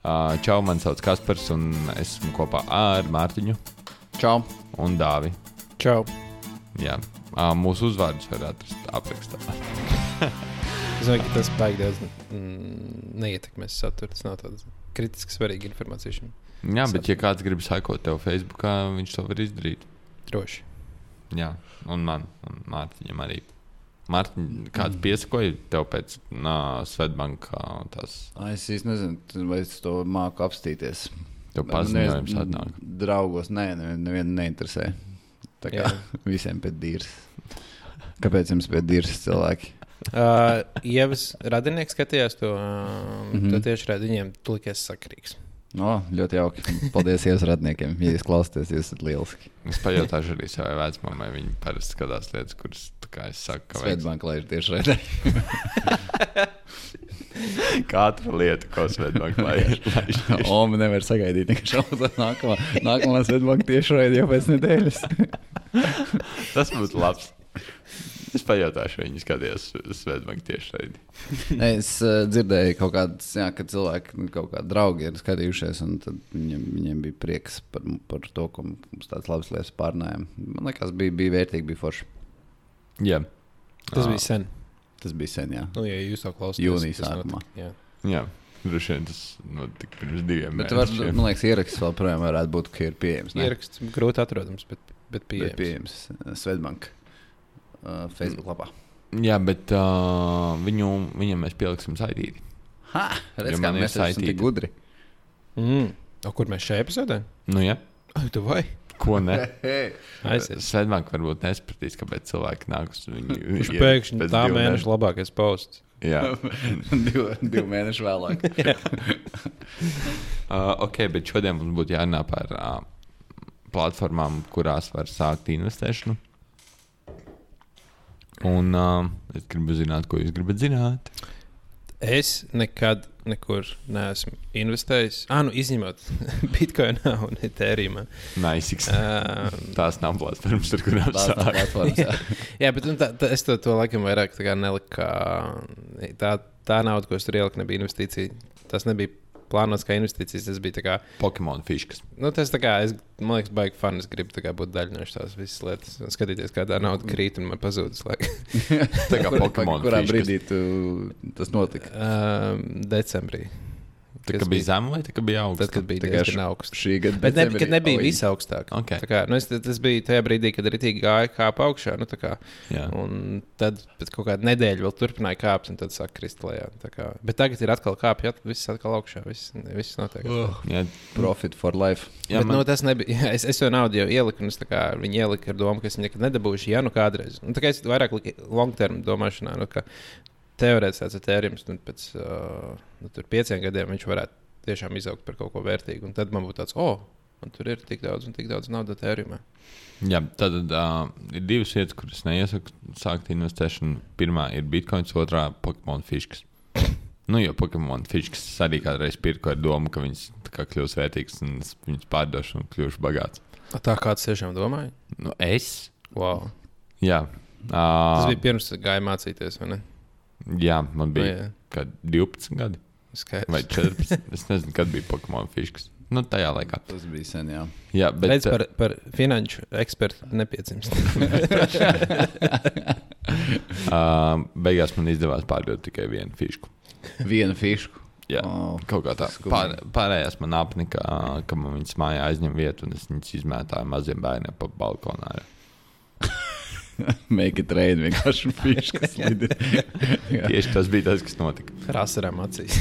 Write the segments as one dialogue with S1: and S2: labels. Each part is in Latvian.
S1: Čau, man sauc Kaspars, un esmu kopā ar Mārtiņu
S2: Čau!
S1: un Dāvi.
S3: Čau!
S1: Jā, mūsu uzvārdus var atrast aprakstā.
S3: Es domāju, ka tas baigi daudz mm, neietekmēs saturu. Tas nav tāds kritiski svarīga informācija. šim.
S1: Jā, bet ja kāds grib sekot tev Facebookā, viņš to var izdarīt.
S3: Droši.
S1: Jā, un man, un Mārtiņam arī. Mārtiņ, kāds piesakoja tev pēc Svetbanka tās
S2: Es īsti nezinu, vai es to māku apstīties.
S1: tev paziņojums atnāk?
S2: Draugos, nē, nevienu nevien neinteresē. Tā kā
S3: Jā.
S2: visiem pēc dīras. Kāpēc jums pēc dīras cilvēki?
S3: Uh, Ievas radinieks skatījās to. Uh, mm. -hmm. Tad tieši viņiem likās sakrīgs.
S2: O, ļoti jauki. Paldies jums, radniekiem. Ja jūs klausāties, jūs esat lieliski.
S1: Es pajautāšu arī savai vecmāmai. Viņa parasti skatās lietas, kuras, es saku, ka
S2: Svetbanka lai ir tieši redzē.
S1: katru lietu, ko Svetbanka lai ir. lai ir.
S2: O, man nevar sagaidīt, ka šausmas nākamā, nākamā Svetbanka tieši raidījā pēc nedēļas.
S1: Tas būtu labs. Es pajautāšu, viņa skatījās Svetbanka tieši raidi.
S2: Nē, es uh, dzirdēju, kaut kādas, jā, ka cilvēki, nu, kaut kādi draugi ir skatījušies, un tad viņiem, viņiem bija prieks par, par to, ka mums tādas labas lietas pārnājām. Man liekas, bija, bija vērtīgi, bija forši.
S1: Jā.
S3: Tas
S1: Ā,
S3: bija sen.
S2: Tas bija sen, jā.
S3: Nu, ja jūs to klausāties,
S2: Jūnija
S3: tas
S2: sākumā.
S3: jā.
S1: Jā, droši vien tas notika pirms diviem
S2: Bet var, man liekas, ieraksts vēl projām varētu būt, ka ir pieejams. ne?
S3: Ieraksts grūti atrodams, bet, bet
S2: Bet
S3: pieejams.
S2: pieejams uh, Svetbanka uh, Facebook lapā.
S1: Jā, bet uh, viņu, viņam mēs pieliksim saitīgi.
S2: Ha! Redz, kā mēs esam tik gudri.
S3: Mm. O, kur mēs šajā epizodē?
S1: Nu, jā,
S3: Ai, tu vai?
S1: ko ne? Svetbanka varbūt nespratīs, kāpēc cilvēki nāk uz viņu. Iet
S3: pēkšņi
S1: pēc
S3: tā
S1: divu
S3: mēneša labākais posts?
S1: Jā,
S2: divu, divu mēnešu vēlāk.
S1: uh, ok, bet šodien mums būtu jārunā par uh, platformām, kurās var sākt investēšanu. Un uh, es gribu zināt, ko jūs gribat zināt.
S3: Es nekad nekur neesmu investējis. Ah, nu, izņemot Bitcoinā un Ethereumā.
S1: Naisiks.
S3: Um,
S1: Tās nav platformas, ar kurām sākt.
S2: jā.
S3: jā, bet nu, tā, tā, es to, to laikam vairāk neliku. Tā, tā nauda, ko es tur ieliku, nebija investīcija. Tas nebija plānots kā investīcijas. Tas bija kā,
S1: Pokemon fiškas.
S3: nu, tas kā, es, man liekas, baigi fani. Es gribu kā būt daļa no šīs visas lietas. Un skatīties, kā tā nauda krīt un man pazūd.
S1: Tā kā Pokemon
S2: Kurā brīdī tu, tas notika?
S3: um, decembrī.
S1: Tā kā bija zema vai tā bija augsta?
S3: Tad, kad bija diezgan augsts.
S2: Šī gada
S3: Bet ne, kad nebija
S2: Oi.
S3: visaugstāk.
S1: Ok.
S3: Tā Kā, nu es, tas bija tajā brīdī, kad arī gāja kāpa augšā. Nu, kā, un tad pēc kaut kāda nedēļa vēl turpināja kāpt, un tad sāk krist lejā. Bet tagad ir atkal kāpja, viss atkal augšā. Viss, viss notiek. Uh.
S1: Jā,
S2: Profit for life.
S1: jā,
S3: Bet, man... nu, tas nebija. Jā, es, es to naudu jau ieliku, un kā, viņi ielika ar domu, ka es nekad nedabūšu, ja nu kādreiz. Nu, tā kā es vairāk liku long term domāšanā, nu, ka teorētiski tāds tēriņš, nu, pēc uh, nu, pieciem gadiem viņš varētu tiešām izaugt par kaut ko vērtīgu. Un tad man būtu tāds, oh, man tur ir tik daudz un tik daudz naudas tēriņā.
S1: Jā, tad uh, ir divas vietas, kuras neiesaku sākt investēšanu. Pirmā ir bitkoins, otrā - Pokemon fiškas. Nu, jo Pokemon fiškas arī kādreiz pirku ar domu, ka viņas kļūs vērtīgas un viņas pārdošu un kļūšu bagāts.
S3: Tā kā tas tiešām domāja?
S1: Nu, es?
S3: Wow.
S1: Jā.
S3: Tas
S1: Uh,
S3: bija pirms gāja mācīties, vai ne?
S1: Jā, man bija kad 12 gadi
S3: Skaidrs.
S1: vai 14. es nezinu, kad bija Pokemon fiškas. Nu, tajā laikā.
S2: Tas bija sen, jā.
S1: Jā, bet
S3: Redz, par, par finanšu ekspertu nepieciešams.
S1: uh, beigās man izdevās pārdot tikai vienu fišku.
S2: Vienu fišku.
S1: Jā.
S2: Oh,
S1: Kaut kā tā. Pār, pārējās man apnika, ka man viņas mājā aizņem vietu, un es viņas izmētāju maziem bērniem pa balkonā.
S2: Make it rain, vienkārši fiškas. lidina. Jā.
S1: Tieši tas bija tas, kas notika.
S3: Rasarām acīs.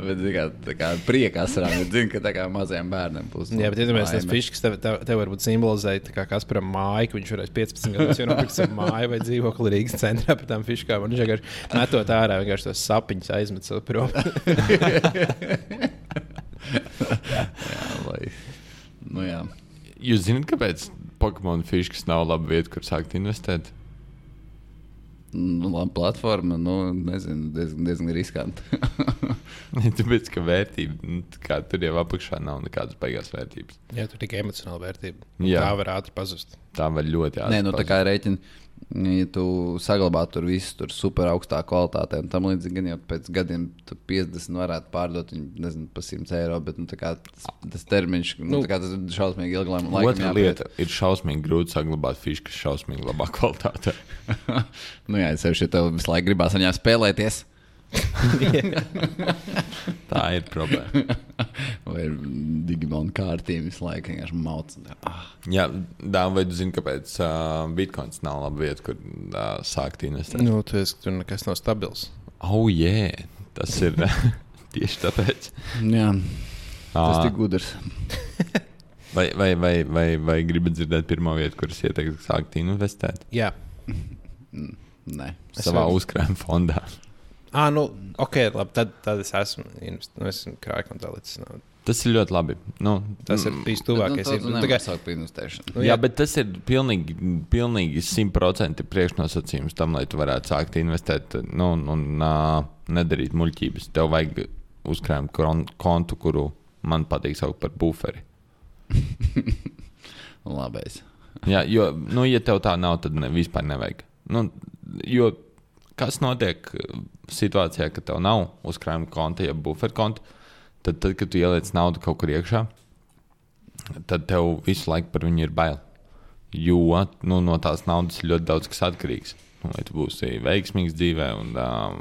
S2: Bet, kā, tā kā priekā sarām, jo zinu, ka tā kā mazajiem bērniem būs.
S3: Jā, bet iedomājieties, tas fiškas tev, tev, tev varbūt simbolizēja, tā kā Kasparam māju, ka viņš varēs 15 gadus jau nopirkt savu māju vai dzīvokli Rīgas centrā par tām fiškām. Viņš vienkārši metot ārā, vienkārši tos sapiņus aizmet sev prom.
S2: Jā, lai. Nu, jā.
S1: Jūs zināt, kāpēc Pokemon fiškas nav laba vieta, kur sākt investēt?
S2: Nu, labi, platforma, nu, nezinu, diezgan, diezgan riskanti.
S1: Tāpēc, ka vērtība, nu, tā kā tur jau apakšā nav nekādas baigās vērtības.
S3: Jā, tur tikai emocionāla vērtība.
S1: Jā.
S3: Tā var ātri pazust.
S1: Tā var ļoti ātri.
S2: Nē, nu, tā
S1: pazust.
S2: kā rēķina. Ja tu saglabā tur visu tur super augstā kvalitātē, un tam līdzīgi gan jau pēc gadiem tu 50 varētu pārdot viņu, nezinu, par 100 eiro, bet nu, kā tas, tas termiņš, nu,
S3: Nu,
S2: tā kā tas ir šausmīgi ilgi.
S1: Otra lieta ir šausmīgi grūti saglabāt fišu, kas šausmīgi labā kvalitātē.
S2: nu, jā, es sevišķi, ja tev visu laiku gribās ar viņām spēlēties.
S1: Tā ir problēma.
S2: Vai ir Digimon kārtība visu laiku vienkārši mauc. un tā, Ah.
S1: Jā, tu zini, kāpēc uh, Bitcoins nav laba vieta, kur uh, sākt investēt?
S3: Nu, tu esi tur nekas nav stabils.
S1: Oh, jā, yeah. tas ir tieši tāpēc.
S2: Jā, tas ir gudrs.
S1: Vai, vai, vai, vai, vai gribat dzirdēt pirmo vietu, kuras ieteiktu sākt investēt?
S3: Jā.
S2: Nē,
S1: Savā uzkrājuma fondā.
S3: Ah, nu, ok, labi. Tad, tad es esmu. Nu, es esmu krājkontā līdz naudu.
S1: Tas ir ļoti labi. Nu,
S3: Tas ir bijis tuvākais.
S2: Nu,
S3: Nu, tā kā-
S2: sākt par investēšanu.
S3: Nu,
S1: jā, bet tas ir pilnīgi, pilnīgi simtprocentīgi priekšnosacījums tam, lai tu varētu sākt investēt nu, un, un uh, nedarīt muļķības. Tev vajag uzkrājuma kron- kontu, kuru man patīk saukt par buferi.
S2: Labais.
S1: Jā, jo, nu, ja tev tā nav, tad ne, vispār nevajag. Nu, jo kas notiek situācijā, kad tev nav uzkrājuma konta, ja buferu konta, tad, tad, kad tu ieliec naudu kaut kur iekšā, tad tev visu laiku par viņu ir bail. Jo nu, no tās naudas ir ļoti daudz kas atkarīgs. Nu, vai tu būsi veiksmīgs dzīvē, un,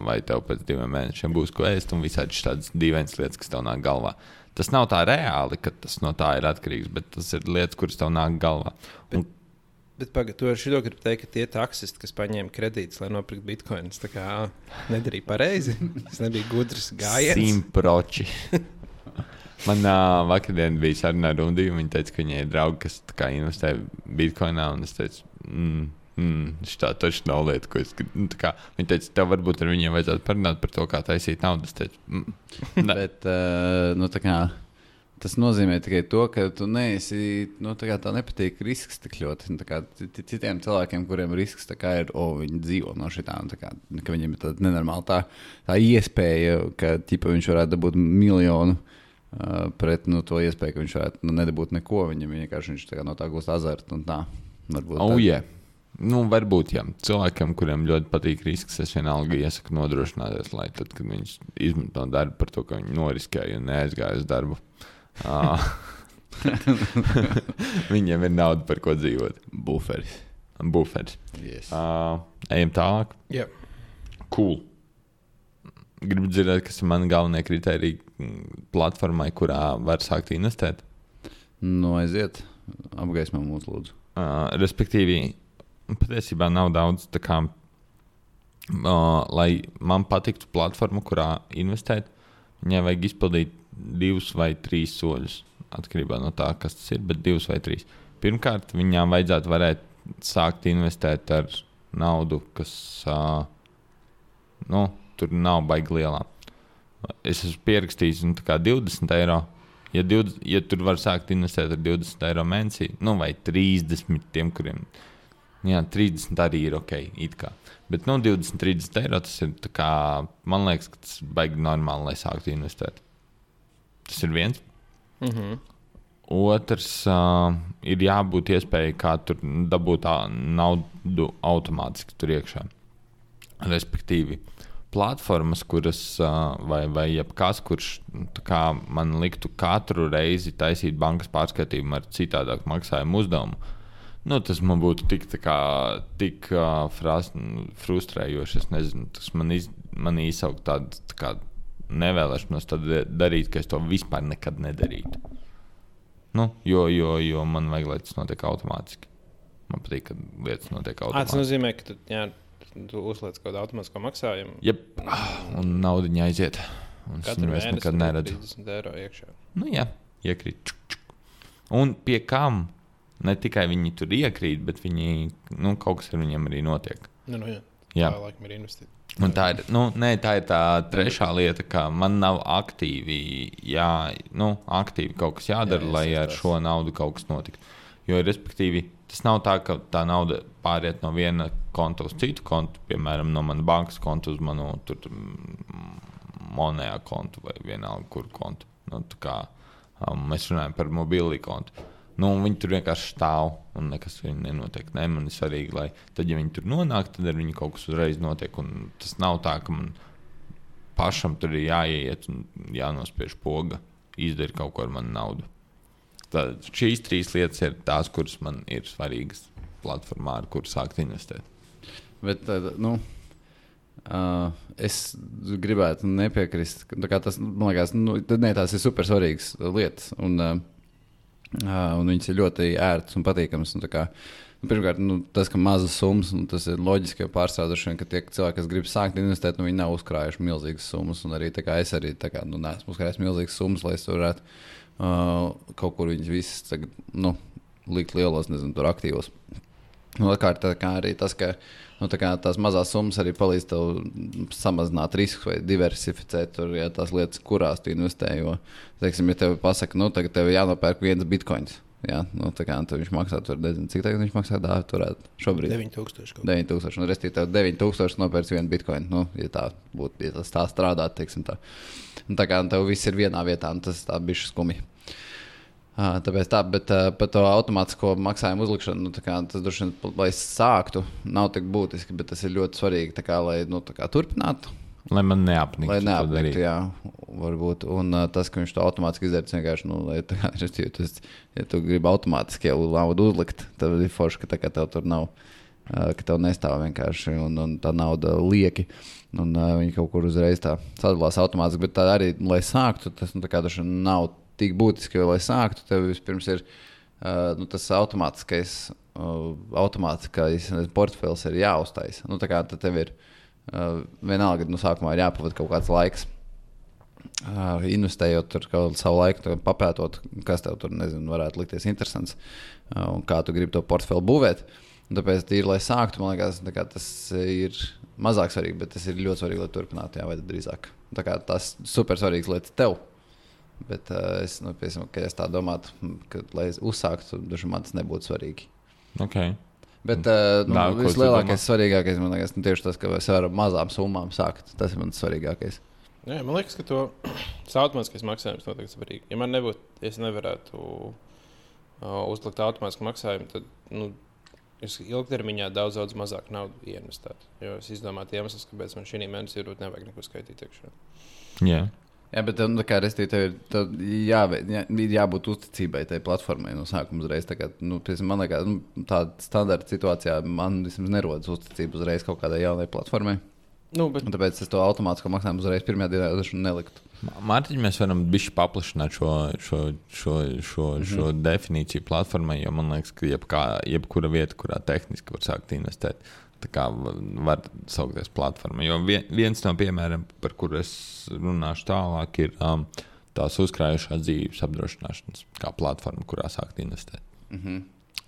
S1: vai tev pēc diviem mēnešiem būs ko ēst, un visādi tādas dīvainas lietas, kas tev nāk galvā. Tas nav tā reāli, ka tas no tā ir atkarīgs, bet tas ir lietas, kuras tev nāk galvā.
S3: Bet pagaidi, tu ar šo gribi teikt, ka tie taksisti, kas paņēma kredītus, lai nopirktu bitkoinus, tā kā nedarīja pareizi. Tas nebija gudrs gājiens.
S1: Simtproči. Man uh, vakardien bija saruna ar Rundiju. Viņa teica, ka viņai ir draugi, kas tā kā investē Bitcoinā. Un es teicu, mm, mm, tā taču nav lieta, ko es gribu. Nu, tā kā Viņa teica, tev varbūt ar viņiem vajadzētu parunāt par to, kā taisīt naudu. Es teicu, mm.
S2: Bet, uh, nu, tā kā, tas nozīmē tikai to, ka tu neesi, nu, tā tev nepatīk risks tik ļoti. Nu, tā kā ci- Citiem cilvēkiem, kuriem risks tā kā ir, o, viņi dzīvo no šitām, tā kā, ka viņiem ir tāda nenormāla tā, tā iespēja, ka ķipa, viņš varētu dabūt miljonu. Uh, pret nu, to iespēju, ka viņš varētu nu, nedabūt neko. Viņam vienkārši viņš tā no tā gūst azartu un tā. Varbūt
S1: Oh,
S2: tā-
S1: yeah. Nu, varbūt, jā. Cilvēkiem, kuriem ļoti patīk risks, es vienalga iesaku nodrošināties, lai tad, kad viņš izmanto darbu par to, ka viņi noriskēja un neaizgāja uz darbu, uh, viņiem ir nauda, par ko dzīvot.
S2: buferis.
S1: Buferis.
S2: Yes.
S1: Uh, ejam tālāk.
S3: Jā.
S1: Cool. Gribu dzirdēt, kas ir mani galvenie kriteriji mm, platformai, kurā var sākt investēt.
S2: Nu, aiziet, apgaismā mūsu lūdzu.
S1: Uh, respektīvi, patiesībā nav daudz tā kā, uh, lai man patiktu platforma, kurā investēt. Viņai vajag izpildīt divus vai trīs soļus. Atkarībā no tā, kas tas ir, bet divus vai trīs. Pirmkārt, viņām vajadzētu varēt sākt investēt ar naudu, kas uh, nu, tur nav baigi lielā. Es esmu pierakstījis nu, tā kā 20 eiro. Ja, 20, ja tur var sākt investēt ar 20 eiro mēnesī, nu, vai 30 tiem, kuriem jā, 30 arī ir ok. it kā. Bet nu, 20, 30 eiro tas ir. Kā, man liekas, ka tas baigi normāli, lai sāktu investēt. Tas ir viens.
S3: Mm -hmm.
S1: Otrs uh, ir jābūt iespējai, kā tur dabūt naudu automātiski tur iekšā. Respektīvi, platformas, kuras, uh, vai, vai jebkas, kurš tā kā, man liktu katru reizi taisīt bankas pārskaitījumu ar citādāku maksājumu uzdevumu. Nu, tas man būtu tik, kā, tik uh, fras, frustrējoši. Es nezinu, tas man, iz, man izsaukt tādu tā kā, nevēlēšanos tad darīt, ka es to vispār nekad nedarītu. Nu, jo, jo, jo man vajag, lai tas notiek automātiski. Man patīk, ka lietas notiek
S3: Ah, tas
S1: automātiski.
S3: nozīmē, ka tu, jā, tu uzliec kaut kādu automātisku maksājumu.
S1: Jep, un nauda aiziet. Un es viņu nekad neredzu.
S3: 30 eiro iekšā.
S1: Nu, jā, iekrīt. Čuk, čuk. Un pie kam ne tikai viņi tur iekrīt, bet viņi, nu, kaut kas ar viņiem arī notiek.
S3: Nu, nu, jā.
S1: Jā.
S3: Laikam ir investīcija.
S1: Un tā ir, nu, nē, tā ir tā trešā lieta, ka man nav aktīvi, jā, nu, aktīvi kaut kas jādara, jā, lai ar šo naudu kaut kas notiktu. Jo, respektīvi, tas nav tā, ka tā nauda pāriet no viena konta uz citu kontu, piemēram, no manas bankas konta uz manu tur, monējā kontu vai vienalga, kur kontu. Nu, kā um, mēs runājam par mobīlī kontu. Nu, viņi tur vienkārši stāv un nekas nenotiek. Nē, man ir svarīgi, lai tad, ja viņi tur nonāk, tad ar viņu kaut kas uzreiz notiek. Un tas nav tā, ka man pašam tur ir jāiet un jānospiež poga, izdarīt kaut ko ar manu naudu. Tad šīs trīs lietas ir tās, kuras man ir svarīgas platformā, ar kuru sākt investēt.
S2: Bet, uh, nu, uh, es gribētu nepiekrist. kā Tas, man liekas, nu, ne, tās ir super svarīgas lietas. Un, uh, uh, viņas ir ļoti ērtas un patīkamas. Un, kā, nu, pirmkārt, nu, tas, ka mazas summas, nu, tas ir loģiski, pārstrādāšana, ka tie cilvēki, kas grib sākt investēt, nu, viņi nav uzkrājuši milzīgas summas. Un arī kā es arī kā, nu, neesmu uzkrājis milzīgas summas, lai es varētu uh, kaut kur viņas visas tagad, nu, likt lielos, nezinu, tur aktīvos. Nu, Otrkārt, tā kā arī tas, ka nu, tā tās mazās summas arī palīdz tev samazināt risku vai diversificēt tur, ja, tās lietas, kurās tu investē. Jo, teiksim, ja tev pasaka, nu, tagad tev jānopērk viens bitkoins. Jā, nu, tā kā viņš maksā, tur nezinu, cik tagad viņš maksā dāvā turēt šobrīd.
S3: 9000. kaut
S2: 9000. Un, restīvi, tev 9000 nopērts vienu bitkoinu. Nu, ja tā būtu, ja tas tā strādātu, teiksim tā. Un tā kā tev viss ir vienā vietā, tas tā bišķi skumji. Tāpēc tā, bet par to automātisko maksājumu uzlikšanu, nu, kā, tas droši vien, lai sāktu, nav tik būtiski, bet tas ir ļoti svarīgi, kā, lai nu, kā, turpinātu.
S1: Lai man neapniktu.
S2: Lai neapniktu, jā, varbūt. Un uh, tas, ka viņš to automātiski izdara, tas vienkārši, nu, lai, kā, tas, ja tu gribi automātiski jau naudu uzlikt, tad ir forši, ka tā kā tev tur nav, uh, ka tev nestāv vienkārši un, un tā nauda lieki. Un uh, viņi kaut kur uzreiz tā sadalās automātiski, bet tā arī, lai sāktu, tas nu, tā kā, taču nav tik būtiski, jo, lai sāktu, tev vispirms ir uh, nu, tas automātiskais, uh, automātiskais portfels ir jāuztaisa. Nu, tā kā tev ir uh, vienalga, nu, sākumā ir jāpavada kaut kāds laiks. Uh, investējot tur savu laiku, papētot, kas tev tur nezinu, varētu likties interesants uh, un kā tu gribi to portfeli būvēt. Un tāpēc, tīri, lai sāktu, man liekas, kā tas ir mazāk svarīgi, bet tas ir ļoti svarīgi, lai turpinātu, jā, vai drīzāk. Tā kā tas ir super svarīgs lietas tev. Bet uh, es, nu, ka es tā domātu, ka, lai es uzsāktu, tad man tas nebūtu svarīgi.
S1: Okay.
S2: Bet uh, nu,
S1: Nā,
S2: vislielākais, svarīgākais man liekas, nu, tieši tas, ka es varu ar mazām summām sākt. Tas ir mans svarīgākais.
S3: Jā, man liekas, ka to automātiskais maksājums noteikti svarīgi. Ja man nebūtu, es nevarētu uh, uzlikt automātisku maksājumu, tad nu, es ilgtermiņā daudz, daudz mazāk naudas ieinvestētu. Jo es izdomāju iemeslus, kāpēc man šī mēnesī varbūt nevajag neko skaitīt iekšā.
S1: Jā.
S2: Jā, bet nu, kā tev ir tev jāvē, jā, ir jābūt uzticībai tai platformai no sākuma uzreiz. Tā kā, nu, piemēram, man liekas, nu, tāda standarta situācijā man vismaz nerodas uzticība uzreiz kaut kādai jaunai platformai.
S3: Nu, bet,
S2: Un tāpēc es to automātisko maksājumu uzreiz pirmajā dienā neliktu.
S1: Mārtiņ, mēs varam bišķi paplašināt šo, šo, šo, šo, šo mm -hmm. definīciju platformai, jo man liekas, ka jebkā, jebkura vieta, kurā tehniski var sākt investēt, var saukties platforma. Jo vien, viens no piemēriem, par kuru es runāšu tālāk, ir um, tās uzkrājušās dzīves apdrošināšanas kā platforma, kurā sākt investēt.
S2: Mm -hmm.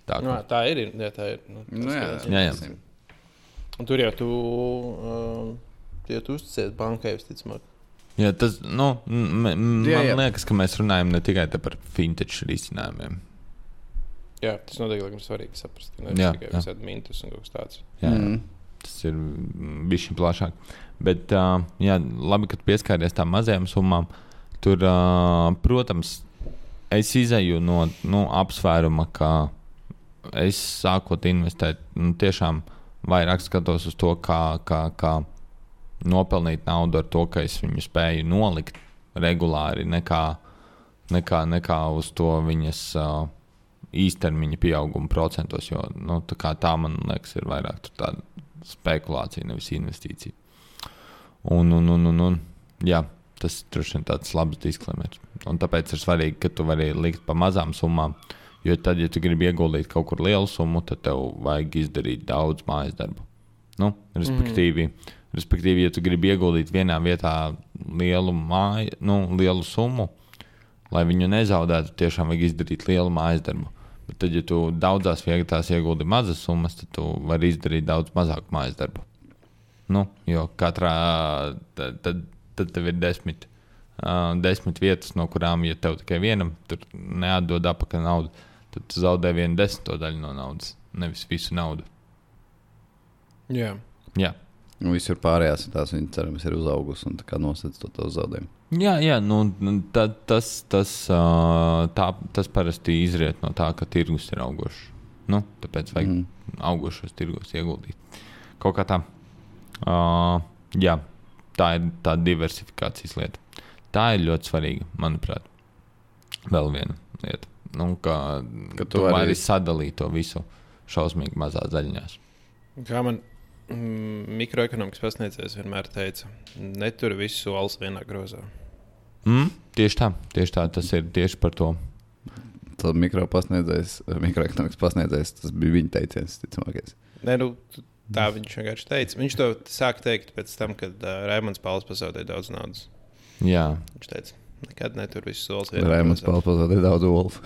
S1: Tā,
S3: nu,
S1: ka,
S3: tā ir. Jā, tā ir nu,
S2: nu, jā,
S3: skatās.
S1: Jā, jā.
S3: Un tur jau tu, uh, tu, jau tu uzticies bankai, visticamāk.
S1: jā, tas, nu, m, m,
S2: Jā,
S1: man
S2: jā.
S1: liekas, ka mēs runājam ne tikai par fintech risinājumiem.
S3: Jā, tas noteikti ir svarīgi saprast. ka Nevis
S1: Jā,
S3: tikai visādi mintus un kaut kas tāds.
S1: Jā, jā.
S2: Mm.
S1: Tas ir bijis plašāk. Bet, uh, jā, labi, ka pieskāries tām mazajām summām. Tur, uh, protams, es izēju no nu, apsvēruma, ka es sākot investēt, nu, tiešām vairāk skatos uz to, kā, kā, kā nopelnīt naudu ar to, ka es viņu spēju nolikt regulāri, nekā, nekā, nekā uz to viņas. Uh, īstermiņa pieauguma procentos, jo nu, tā, tā man liekas, ir vairāk tāda spekulācija, nevis investīcija. Un, un, un, un, un jā, tas droši vien tāds labs disklaimeris. Un tāpēc ir svarīgi, ka tu vari likt pa mazām summām. Jo tad, ja tu gribi ieguldīt kaut kur lielu summu, tad tev vajag izdarīt daudz mājas darbu. Nu, respektīvi, mm. respektīvi, ja tu gribi ieguldīt vienā vietā lielu, māju, nu, lielu summu, lai viņu nezaudētu, tiešām vajag izdarīt lielu mājas darbu. Bet tad, ja tu daudzās vietās ieguldi mazas summas, tad tu vari izdarīt daudz mazāku mājas darbu. Nu, jo katrā tad, tad, tad tev ir desmit, uh, desmit vietas, no kurām, ja tev tikai vienam tur neatdod apakaļ naudu, tad tu zaudē vienu desmito daļu no naudas, nevis visu naudu.
S3: Jā.
S1: Jā,
S2: Nu, visur pārējās ir tās, viņa cerams, ir uzaugusi un tā kā nosedz to, to zaudējumu.
S1: Jā, jā nu, tā, tas, tas, tā, tas parasti izriet no tā, ka tirgus ir augošs. Nu, tāpēc vajag mm. Augošos tirgos ieguldīt. Kaut kā tā. Uh, jā, tā ir tā diversifikācijas lieta. Tā ir ļoti svarīga, manuprāt. Vēl viena lieta. Nu, ka,
S2: Ka tu
S1: tu vari
S2: arī-
S1: sadalīt to visu šausmīgi mazās daļās.
S3: Kā man mm, mikroekonomikas pasniedzējs vienmēr teica, netur visu solis vienā grozā.
S1: Mm, tieši tā, tieši tā, tas ir tieši par to.
S2: Tad mikro pasniedzējs, mikroekonomikas pasniedzējs, tas bija viņa teiciens, ticamākais.
S3: Nē, nu, tā viņš vienkārši teica. Viņš to sāka teikt pēc tam, kad uh, Raimons Pauls pazaudēja daudz naudas.
S1: Jā,
S3: Viņš teica, nekad netur visu solis
S2: Raimunds
S3: grozā.
S2: Palpazot ir daudz wolfu.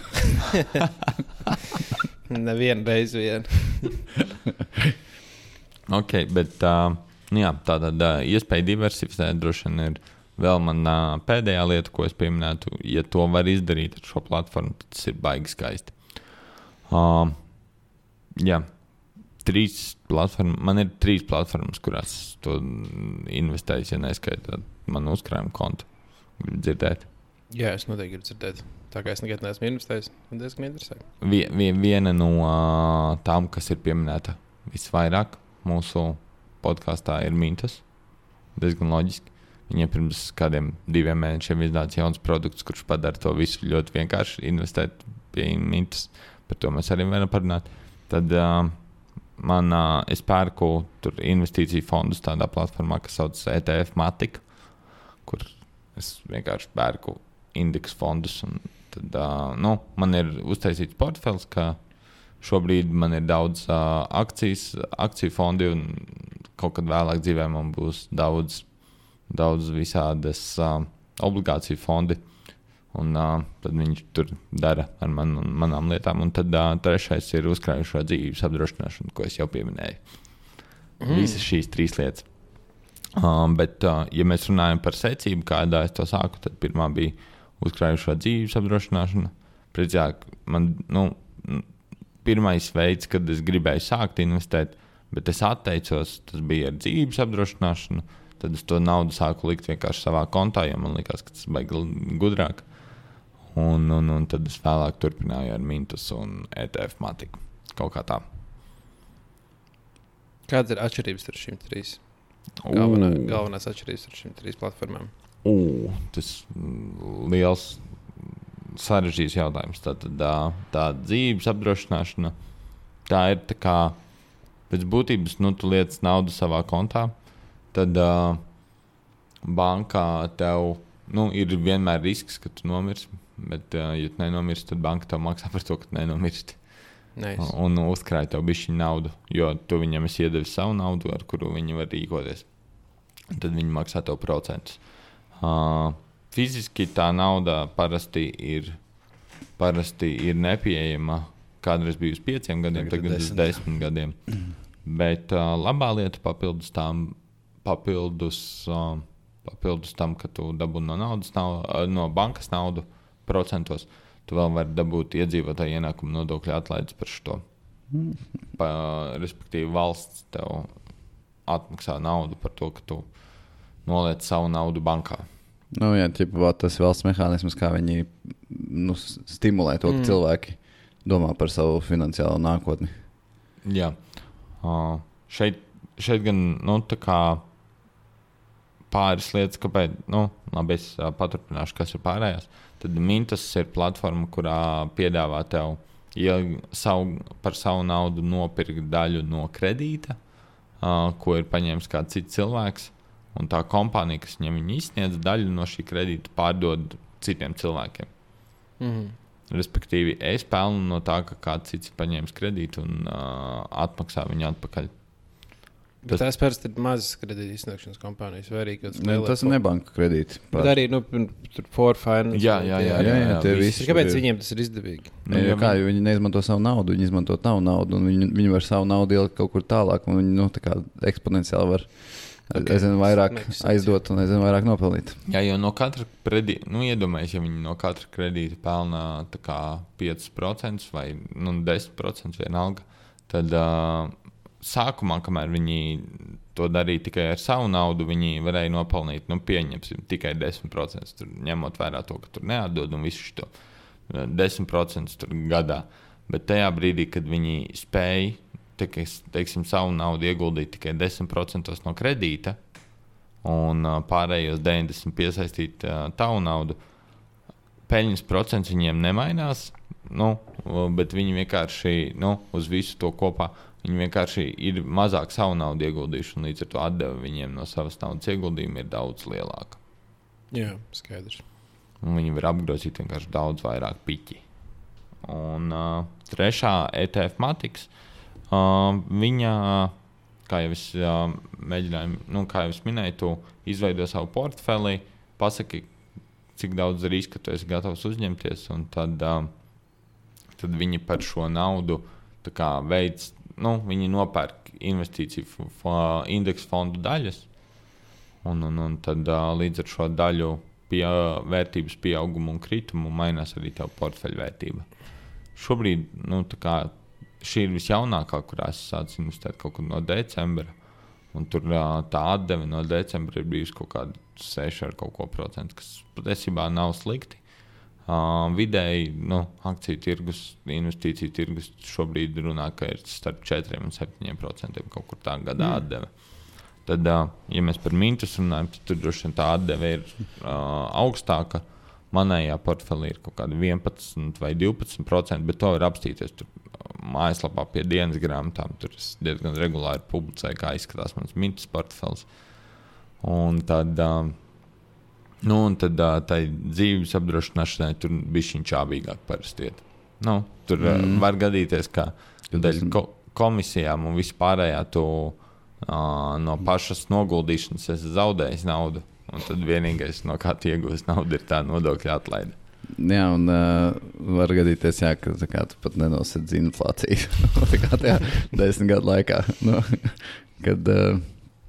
S3: Nevienu reizi vien.
S1: ok, bet uh, nu jā, tā tad uh, iespēja diversificēt droši vien ir vēl mana pēdējā lieta, ko es pieminētu. Ja to var izdarīt ar šo platformu, tas ir baigi skaisti. Uh, jā, trīs platformas. Man ir trīs platformas, kurās to investēju, ja neskaitāt manu uzkrājumu kontu. Gribu dzirdēt.
S3: Jā, es noteikti gribu dzirdēt. Tā kā es nekad neesmu investējis, man diezgan interesē.
S1: Vie- vie- Viena no uh, tām, kas ir pieminēta visvairāk mūsu podkāstā, ir Mintas. Diezgan loģiski. Viņiem pirms kādiem diviem mēnešiem iznāca jauns produkts, kurš padara to visu ļoti vienkārši. Investēt pie Mintas, par to mēs arī varam parunāt. Tad uh, man, uh, es pērku investīciju fondus tādā platformā, kas saucas ETF Matika, kur es vienkārši pērku indeksu fondus. Tad, uh, nu, man ir uztaisīts portfels, ka šobrīd man ir daudz uh, akcijas, akciju fondi, un kaut kad vēlāk dzīvē man būs daudz, daudz visādas uh, obligāciju fondi. Un, uh, tad viņš tur dara ar man, manām lietām. Un tad uh, trešais ir uzkrājušā dzīves apdrošināšana, ko es jau pieminēju. Mm. Visas šīs trīs lietas. Um, bet, uh, ja mēs runājam par secību, kādā es to sāku, tad pirmā bija uzkrājušā dzīves apdrošināšana. Precīzāk, man nu, pirmais veids, kad es gribēju sākt investēt, bet es atteicos, tas bija ar dzīves apdrošināšanu. Tad es to naudu sāku likt vienkārši savā kontā, jo man liekas, ka tas ir gudrāk. Un, un, un tad es vēlāk turpināju ar Mintus un ETF matiku. Kaut kā tā.
S3: Kādas ir atšķirības starp šīm trīs? Galvenā, galvenās atšķirības starp šīm trīs platformām.
S1: U, tas liels, sarežģīts jautājums. Tā, tā, tā dzīves apdrošināšana, tā ir tā kā pēc būtības, nu, tu lietas naudu savā kontā, tad uh, bankā tev nu, ir vienmēr risks, ka tu nomirsti. Bet, uh, ja tu nenomirsti, tad banka tev maksā par to, ka tu nenomirsti.
S3: Nice.
S1: Un uzkrāj tev bišķi naudu, jo tu viņam esi iedevis savu naudu, ar kuru viņi var rīkoties. Un tad viņi maksā tev procentus. Uh, fiziski tā nauda parasti ir, parasti ir nepieejama. Kādreiz bija uz pieciem gadiem,
S2: Tagad ir
S1: tagad, tagad uz
S2: desmit.
S1: desmit gadiem. Bet uh, labā lieta papildus tam, papildus, uh, papildus tam, ka tu dabū no, naudas, nav, no bankas naudu procentos, tu vēl vari dabūt iedzīvotāju ienākumu nodokļu atlaides par šo. Pa, respektīvi, valsts tev atmaksā naudu par to, ka tu noliec savu naudu bankā.
S2: Nu, jā, ķipa, tas ir valsts mehānisms, kā viņi nu, stimulē to, ka
S3: Mm.
S2: mm. cilvēki domā par savu finansiālo nākotni.
S1: Jā, uh, šeit, šeit gan nu, tā kā pāris lietas, kāpēc, nu, labi, es uh, paturpināšu, kas ir pārējās. Tad Mintas ir platforma, kurā piedāvā tev ja savu, par savu naudu nopirkt daļu no kredīta, uh, ko ir paņēmis kāds cits cilvēks. Un tā kompānija, kas viņam izsniedz, daļu no šī kredīta pārdod citiem cilvēkiem.
S3: Mm.
S1: Respektīvi, es pelnu no tā, ka kāds cits ir paņēmis kredītu un uh, atmaksā viņu atpakaļ.
S3: Tas- Tās parasti ir mazas kredīta izsniegšanas kompānijas, vai arī kāds
S2: Ne, tas ir ne banka kredīts.
S3: Bet arī nu, pin- tur for finance.
S1: Jā, jā, jā,
S2: jā, jā, tie
S1: visi.
S3: Kāpēc
S2: ir-
S3: viņiem tas ir izdevīgi?
S2: Nu, ja kā, jo viņi neizmanto savu naudu, viņi izmanto tavu naudu, un viņi, viņi var savu naudu ielikt kaut kur tālāk, un viņi nu, tā kā eksponenciāli var
S3: Ok,
S2: okay. aizvien vairāk aizdot un aizvien vairāk nopelnīt.
S1: Jā, jo no katra kredīta, nu, iedomājieties, ja viņi no katra kredīta pelna tā kā 5% vai nu, 10% vienalga, tad uh, sākumā, kamēr viņi to darīja tikai ar savu naudu, viņi varēja nopelnīt, nu, pieņemsim, tikai 10%. Tur, ņemot vērā to, ka tur neatdod un visu šo 10% gadā. Bet tajā brīdī, kad viņi spēja teiks, teiksim, savu naudu ieguldīt tikai 10% no kredīta, un pārējos 90% piesaistīt uh, tavu naudu, peļņas procents viņiem nemainās. Nu, bet viņi vienkārši nu, uz visu to kopā Viņi vienkārši ir mazāk savu naudu ieguldījuši, un līdz ar to atdeve viņiem no savas naudas ieguldījuma ir daudz lielāka.
S3: Jā, skaidrs.
S1: Un viņi var apgrozīt vienkārši daudz vairāk piķi. Un uh, trešā ETF matiks, uh, viņa, kā jau es uh, mēģināju, nu, kā jau es minēju, tu izveido savu portfeli, pasaki, cik daudz riska tu esi gatavs uzņemties, un tad, uh, tad viņi par šo naudu veids nu, viņi nopērk investīciju indeksu fondu daļas, un, un, un tad līdz ar šo daļu pie, vērtības pieaugumu un kritumu mainās arī tā portfeļa vērtība. Šobrīd nu, kā, šī ir visjaunākā, kurā es sāku investēt kaut kur no decembra. Un tur tā atdeve no decembra ir bijusi kaut kāda 6 ar kaut ko procentu, kas patiesībā nav slikti. Uh, vidēji nu, akciju tirgus, investīciju tirgus šobrīd runā, ka ir starp 4 un 7 procentiem kaut kur tā gadā mm. atdeve. Tad, uh, ja mēs par mintus runājam, tad tur droši vien tā atdeve ir uh, augstāka. Manējā portfelī ir kaut kāda 11 vai 12 procenti, bet to var apstīties tur mājaslapā pie dienas grāmatām. Tur es diezgan regulāri publicēju, kā izskatās mans mintus portfels. Un tad uh, Nu, un tad uh, tai dzīves apdrošināšanai tur bija šī čābīgāk parasti. Nu, tur mm. uh, var gadīties, ka dēļ ko komisijām un vispārējā tu uh, no pašas noguldīšanas esi zaudējis naudu. Un tad vienīgais, no kā tu iegūsi naudu, ir tā nodokļa atlaide.
S2: Jā, un uh, var gadīties, jā, ka kā, tu pat nenosedzi inflāciju. tā kā tajā desmit gadu laikā. Nu, kad, uh,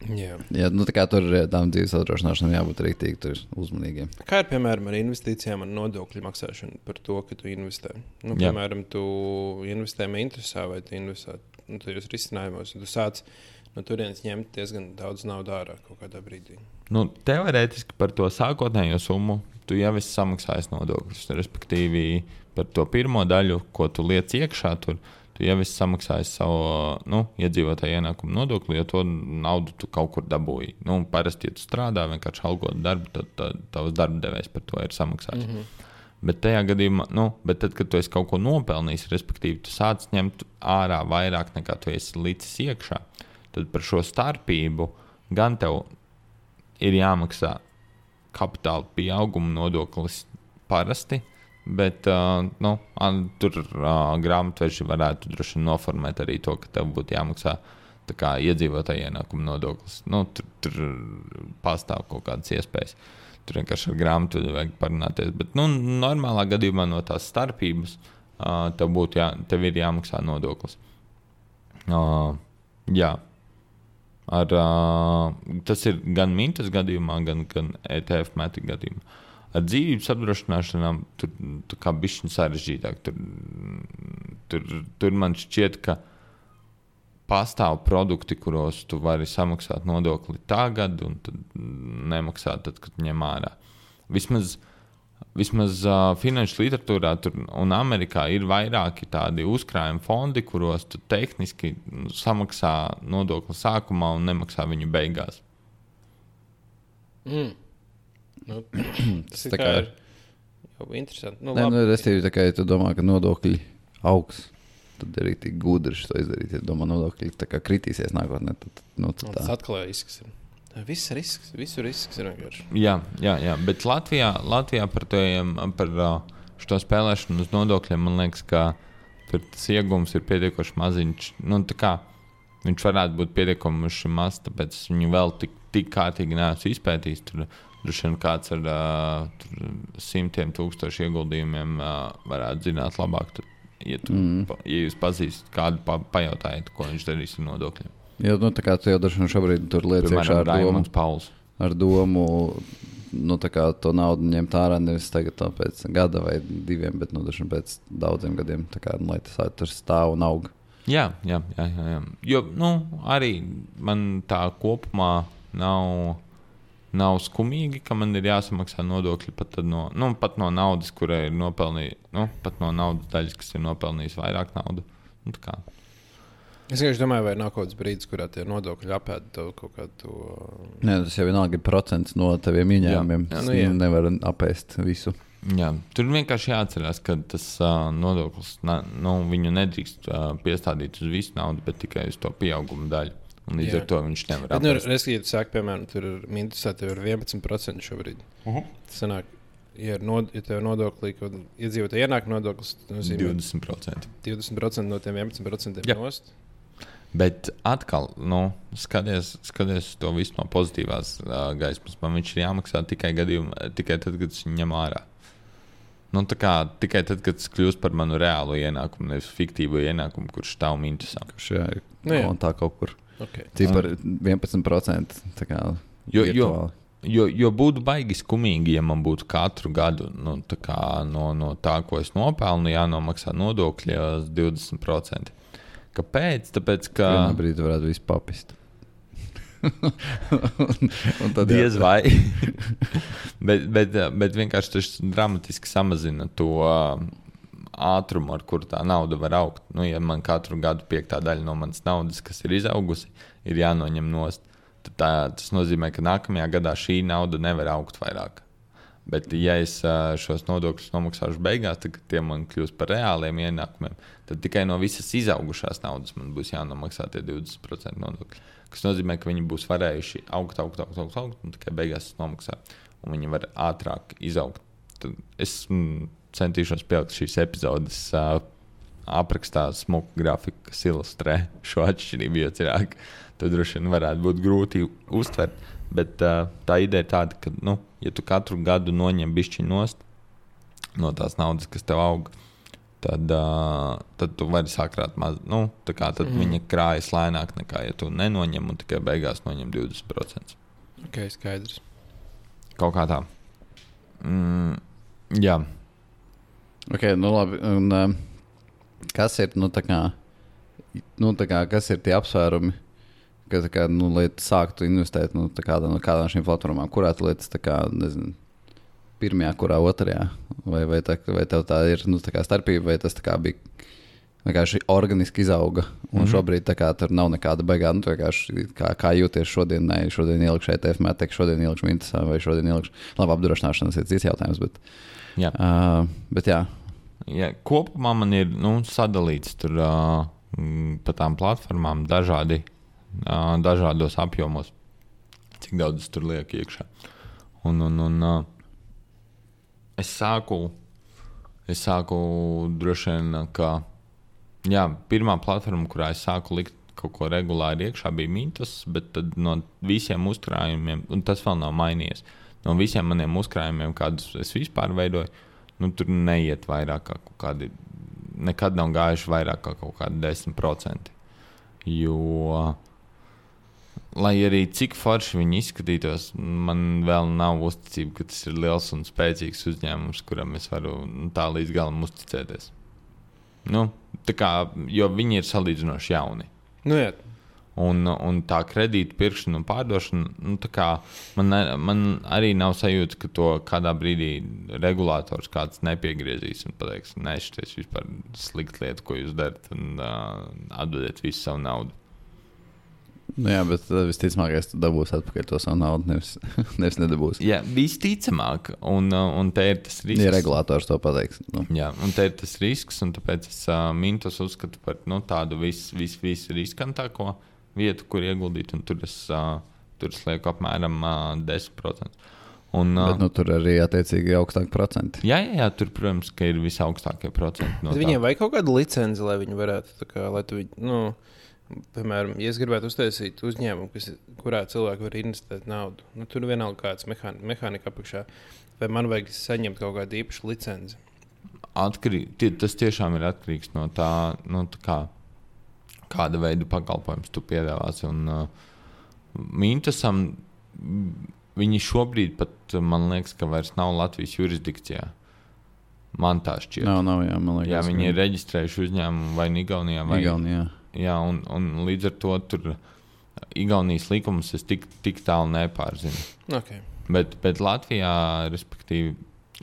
S2: Jā, Jā nu, tur tam dzīves apdrošināšanai jābūt rīktīgi uzmanīgiem.
S3: Kā ir piemēram ar investīcijām, ar nodokļu maksāšanu par to, ka tu investē? Nu, piemēram, Jā. tu investē interesē vai tu investē nu, tajos risinājumos, un tu sāc no turienes ņemt diezgan daudz naudas ārā kaut kādā brīdī.
S1: Nu, teorētiski par to sākotnējo summu tu jau esi samaksājis nodokļus. Respektīvi, par to pirmo daļu, ko tu liec iekšā, tur tu jau esi samaksājis savu nu, iedzīvotāju ienākumu nodokli, jo to naudu tu kaut kur dabūji. Nu, parasti, ja tu strādā vienkārši algot darbu, tad, tad tavs darba devējs par to ir samaksājis. Mm -hmm. Bet tajā gadījumā, nu, bet tad, kad tu esi kaut ko nopelnījis, respektīvi, tu sāc ņemt ārā vairāk nekā tu esi licis iekšā, tad par šo starpību gan tev ir jāmaksā kapitāla pieauguma nodoklis parasti, Bet uh, nu, tur uh, grāmatveži varētu droši vien noformēt arī to, ka tev būtu jāmaksā kā, iedzīvotāja ienākuma nodoklis. Nu, tur, tur pastāv kaut kādas iespējas. Tur vienkārši ar grāmatu vajag parunāties. Bet nu, normālā gadījumā no tās starpības uh, tev, jā, tev ir jāmaksā nodoklis. Uh, jā. Ar, uh, tas ir gan mintas gadījumā, gan, gan ETF metu gadījumā. Uh, Ar dzīvības apdrošināšanām tur bija šis sarežģītāk. Tur, tur, tur man šķiet, ka pastāv produkti, kuros tu vari samaksāt nodokli tagad, un nemaksāt tad, kad ņem ārā. Vismaz, vismaz uh, finanšu literatūrā tur, un Amerikā ir vairāki tādi uzkrājuma fondi, kuros tu tehniski samaksā nodokli sākumā un nemaksā viņu beigās.
S3: Mm. Nu, tas ir kā ir. Jau interesanti. Nu,
S2: Nē, nu, restīvi, tā kā ja tu domā, ka nodokļi augs, tad arī tik gudri to izdarīt. Ja domā, nodokļi kritīsies nākotnē, tad nu,
S3: tā. tas atkal risks. Ir. Viss risks, visu risks ir vienkārši.
S1: Jā, jā, jā, bet Latvijā, Latvijā par, tojiem, par šo spēlēšanu uz nodokļiem man liekas, ka tas iegūms ir pietiekoši maziņš. Nu, kā, viņš varētu būt pietiekami mazs, tāpēc viņu vēl tik, tik kārtīgi neesmu izpētījis. Tur, Droši vien kāds ar uh, simtiem tūkstošu ieguldījumiem uh, varētu zināt labāk. Tad, ja, tu, mm. ja jūs pazīstat kādu, pa, pajautājiet, ko viņš darīs ar nodokļiem.
S2: Jā, nu, tā kā tu jau vien šobrīd tur lietas iekšā ar domu.
S1: Pauls.
S2: Ar domu nu, to naudu ņemt ārā nevis tagad, pēc gada vai diviem, bet nu, pēc daudziem gadiem, kā, nu, lai tas tur stāv un aug.
S1: Jā, jā, jā. jā, jā. Jo nu, arī man tā kopumā nav, nav skumīgi, ka man ir jāsamaksā nodokļi pat, tad no, nu, pat no naudas, kurai ir nopelnījis, nu, pat no naudas daļas, kas ir nopelnījis vairāk naudas. Nu, tā kā.
S3: Es vienkārši domāju, vai nav kaut kāds brīdis, kurā tie nodokļi apēda tev kaut kādu.
S2: Nē, tas jau vienalga ir procents no taviem ieņēmumiem.
S1: Jā, jā.
S3: Nu, jā.
S2: nevar apēst visu.
S1: Jā, tur vienkārši jāatcerās, ka tas uh, nodoklis na, nu, viņu nedrīkst uh, piestādīt uz visu naudu, bet tikai uz to pieauguma daļu. Un līdz
S3: Jā.
S1: Ar to viņš nevar
S3: Bet, nu,
S1: apēst.
S3: respektīvi, tu saki, piemēram, tur ir minusā, tev ir 11% šobrīd.
S1: Uh -huh.
S3: Tas sanāk, ja, ir nod, ja tev ir nodoklī, ka iedzīvotāji ienāk nodoklis, nozīmē
S1: 20%.
S3: 20% no tiem 11%
S1: Jā.
S3: nost.
S1: Bet atkal, nu, skaties, skaties to visu no pozitīvās uh, gaismas. Man viņš ir jāmaksā tikai, gadījum, tikai tad, kad es viņu ņem ārā. Nu, tā kā, tikai tad, kad tas kļūst par manu reālo ienākumu, nevis fiktīvo ienākumu, kurš stāv minusā.
S2: Kurš jā, ir
S3: Nu, jā.
S2: kontā kaut kur.
S3: Okay.
S2: Cik par 11%. tā Kā,
S1: Jo, jo,
S2: virtuāli.
S1: jo, jo būtu baigi skumīgi, ja man būtu katru gadu nu, tā kā, no, no tā, ko es nopelnu, jānomaksā nodokļi uz 20%. Kāpēc? Tāpēc, ka
S2: Vienā brīdī varētu visu papist. un, un tad
S1: diez vai. bet, bet, bet vienkārši tas dramatiski samazina to uh, ātrumu, ar kuru tā nauda var augt. Nu, ja man katru gadu piektā daļa no manas naudas, kas ir izaugusi, ir jānoņem nost, tad tā, tas nozīmē, ka nākamajā gadā šī nauda nevar augt vairāk. Bet, ja es šos nodokļus nomaksāšu beigās, tad, tie man kļūs par reāliem ienākumiem, tad tikai no visas izaugušās naudas man būs jānomaksā tie 20% nodokļi. Tas nozīmē, ka viņi būs varējuši augt, augt, augt, augt, augt un tikai beigās es nomaksāju. Un viņi var ātrāk izaugt. Tad es mm, centīšos pielikt šīs epizodes uh, aprakstā smuku grafiku, kas ilustrē šo atšķirību. Jo cilvēki to droši vien varētu būt grūti uztvert. Bet uh, tā ideja ir tāda, ka, nu, ja tu katru gadu noņem bišķiņu nost no tās naudas, kas tev aug, tad, uh, tad tu vari sakrāt maz. Nu, tā kā tad mm. viņa krājas lēnāk nekā, ja tu nenoņem un tikai beigās noņem 20%.
S3: ok, skaidrs.
S1: Kaut kā tā. Mm, jā,
S2: Okay, nu labi, un, um, kas ir nu, kā, nu, kā, kas ir tie apsvērumi, ka, kā, nu, lai tu sāktu investēt nu, kādā no kādām šīm platformām, kurā tu lietas kā, nezinu, pirmajā, kurā otrajā? Vai, vai, tā, vai tev tā ir nu, tā kā starpība, vai tas kā bija vienkārši organiski izauga. Un mm. -hmm. šobrīd kā, tur nav nekāda beigā. Nu, kā, kā jūties šodien, ne šodien ielikšu ETF, mētek, šodien ielikšu mintasā vai šodien ielikšu. Labi, apdrošināšanas ir cits jautājums. Bet,
S1: jā.
S2: uh, bet jā,
S1: Jā, kopumā man ir nu, sadalīts tur uh, pa tām platformām dažādi, uh, dažādos apjomos, cik daudz es tur lieku iekšā. Un, un, un, uh, es sāku, es sāku droši vien, ka jā, pirmā platforma, kurā es sāku likt kaut ko regulāri iekšā, bija Mintas, bet no visiem uzkrājumiem, un tas vēl nav mainījies, no visiem maniem uzkrājumiem, kādus es vispār veidoju, nu, tur neiet vairāk kā kaut kādi. Nekad nav gājuši vairāk kā kaut kādi 10%. Jo, lai arī cik forši viņi izskatītos, man vēl nav uzticība, ka tas ir liels un spēcīgs uzņēmums, kuram es varu nu, tā līdz galam uzticēties. Nu, kā, jo viņi ir salīdzinoši jauni.
S3: Nu, jā,
S1: Un, un tā kredīta pirkšana un pārdošana, nu, kā man, man arī nav sajūta, ka to kādā brīdī regulators kāds nepiegriezīs un pateiks, nē, šis ir vispār slikta lieta, ko jūs darat, un uh, atdodiet visu savu naudu.
S2: nu, jā bet visticamākais, tu dabūsi atpakaļ to savu naudu. Nevis, nevis nedabūsi.
S1: Jā, visticamāk, un, un te ir tas risks.
S2: Ja regulators to pateiks. Nu.
S1: Jā, un te ir tas risks, un tāpēc es uh, mintos uzskatu par nu, tādu vis, vis, visriskantāko vietu, kur ieguldīt, un tur es, uh, tur es lieku apmēram uh, 10%. Un, uh,
S2: Bet nu, tur arī attiecīgi augstāki procenti.
S1: jā, jā, jā, tur, protams, ka ir visaugstākie procenti. No
S3: viņiem vajag kaut kādu licenci, lai viņi varētu, tā kā, lai tu, nu, piemēram, ja es gribētu uztaisīt uzņēmumu, kas, kurā cilvēki var investēt naudu, nu, tur vienalga kāds mehāni, mehānika apakšā, vai man vajag saņemt kaut kādu īpašu licenci.
S1: Atkarī, tie, tas tiešām ir atkarīgs no tā, no tā kā, kāda veida pakalpojums tu piedāvāsi. Un, uh, Mintasam viņi šobrīd pat, uh, man liekas, ka vairs nav Latvijas jurisdikcijā. Man tā šķiet.
S2: Nav, nav, jā, liekas.
S1: Jā, viņi
S2: ka-
S1: ir reģistrējuši uzņēmumu vai nu Igaunijā, vai
S2: Igaunijā.
S1: jā, un, un līdz ar to tur Igaunijas likumus es tik, tik tālu nepārzinu.
S3: Okay.
S1: Bet, bet Latvijā, respektīvi,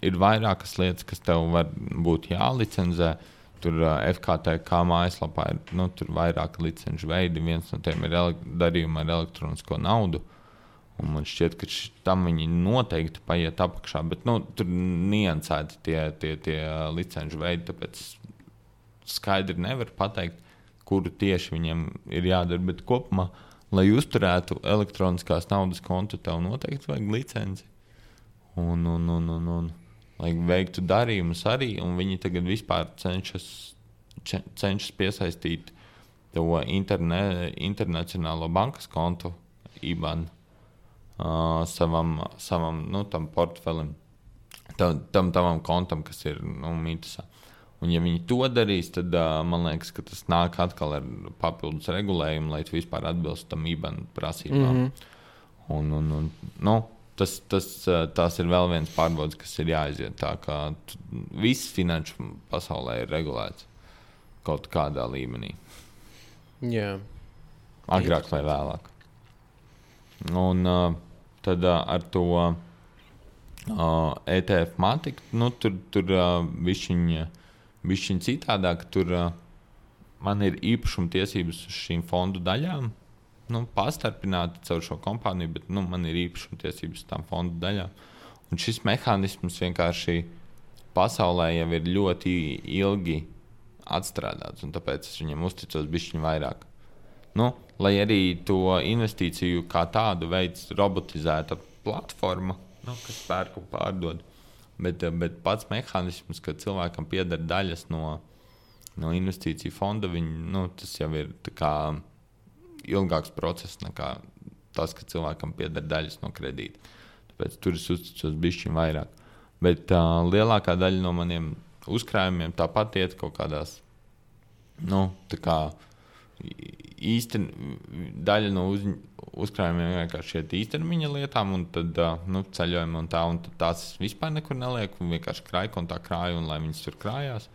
S1: ir vairākas lietas, kas tev var būt jālicenzē. Tur FKTK mājaslapā ir nu, vairāk licenču veidi. Viens no tiem ir darījuma ar elektronisko naudu. Un man šķiet, ka tam viņi noteikti paiet apakšā, bet nu, tur niansēti tie, tie, tie licenču veidi. Tāpēc skaidri nevar pateikt, kuru tieši viņiem ir jādara. Bet kopumā, lai uzturētu elektroniskās naudas kontu, tev noteikti vajag licenci. Un, un, un, un, un, lai veiktu darījumus arī, un viņi tagad vispār cenšas, cenšas piesaistīt to interne, internacionālo bankas kontu, IBAN, uh, savam, savam nu, portfelim, tam, tam tavam kontam, kas ir nu, mītisā. Un, ja viņi to darīs, tad uh, man liekas, ka tas nāk atkal ar papildus regulējumu, lai tu vispār atbilstu tam IBAN prasībām. Mm -hmm. un, un, un, nu, tas, tas, tas ir vēl viens pārbaudas, kas ir jāiziet. Tā kā viss finanšu pasaulē ir regulēts kaut kādā līmenī.
S3: Jā.
S1: Agrāk vai vēlāk. Un uh, tad uh, ar to uh, ETF matiku, nu, tur, tur uh, višķiņa, citādāk. Tur uh, man ir īpašuma tiesības uz šīm fondu daļām nu, pastarpināti caur šo kompāniju, bet nu, man ir īpašuma tiesības tam fondu daļām. Un šis mehānisms vienkārši pasaulē jau ir ļoti ilgi atstrādāts, un tāpēc es viņam uzticos bišķiņu vairāk. Nu, lai arī to investīciju kā tādu veids robotizēta platforma, nu, kas pērk un pārdod. Bet, bet pats mehānisms, ka cilvēkam pieder daļas no, no investīciju fonda, viņi, nu, tas jau ir kā ilgāks process nekā tas, ka cilvēkam pieder daļas no kredīta. Tāpēc tur es uzticos bišķiņu vairāk. Bet uh, lielākā daļa no maniem uzkrājumiem tāpat iet kaut kādās, nu, tā kā īsti daļa no uz, uzkrājumiem vienkārši iet īstermiņa lietām, un tad nu, ceļojumi un tā, un tās vispār nekur nelieku, un vienkārši krāju, un tā krāju, un lai viņas tur krājās.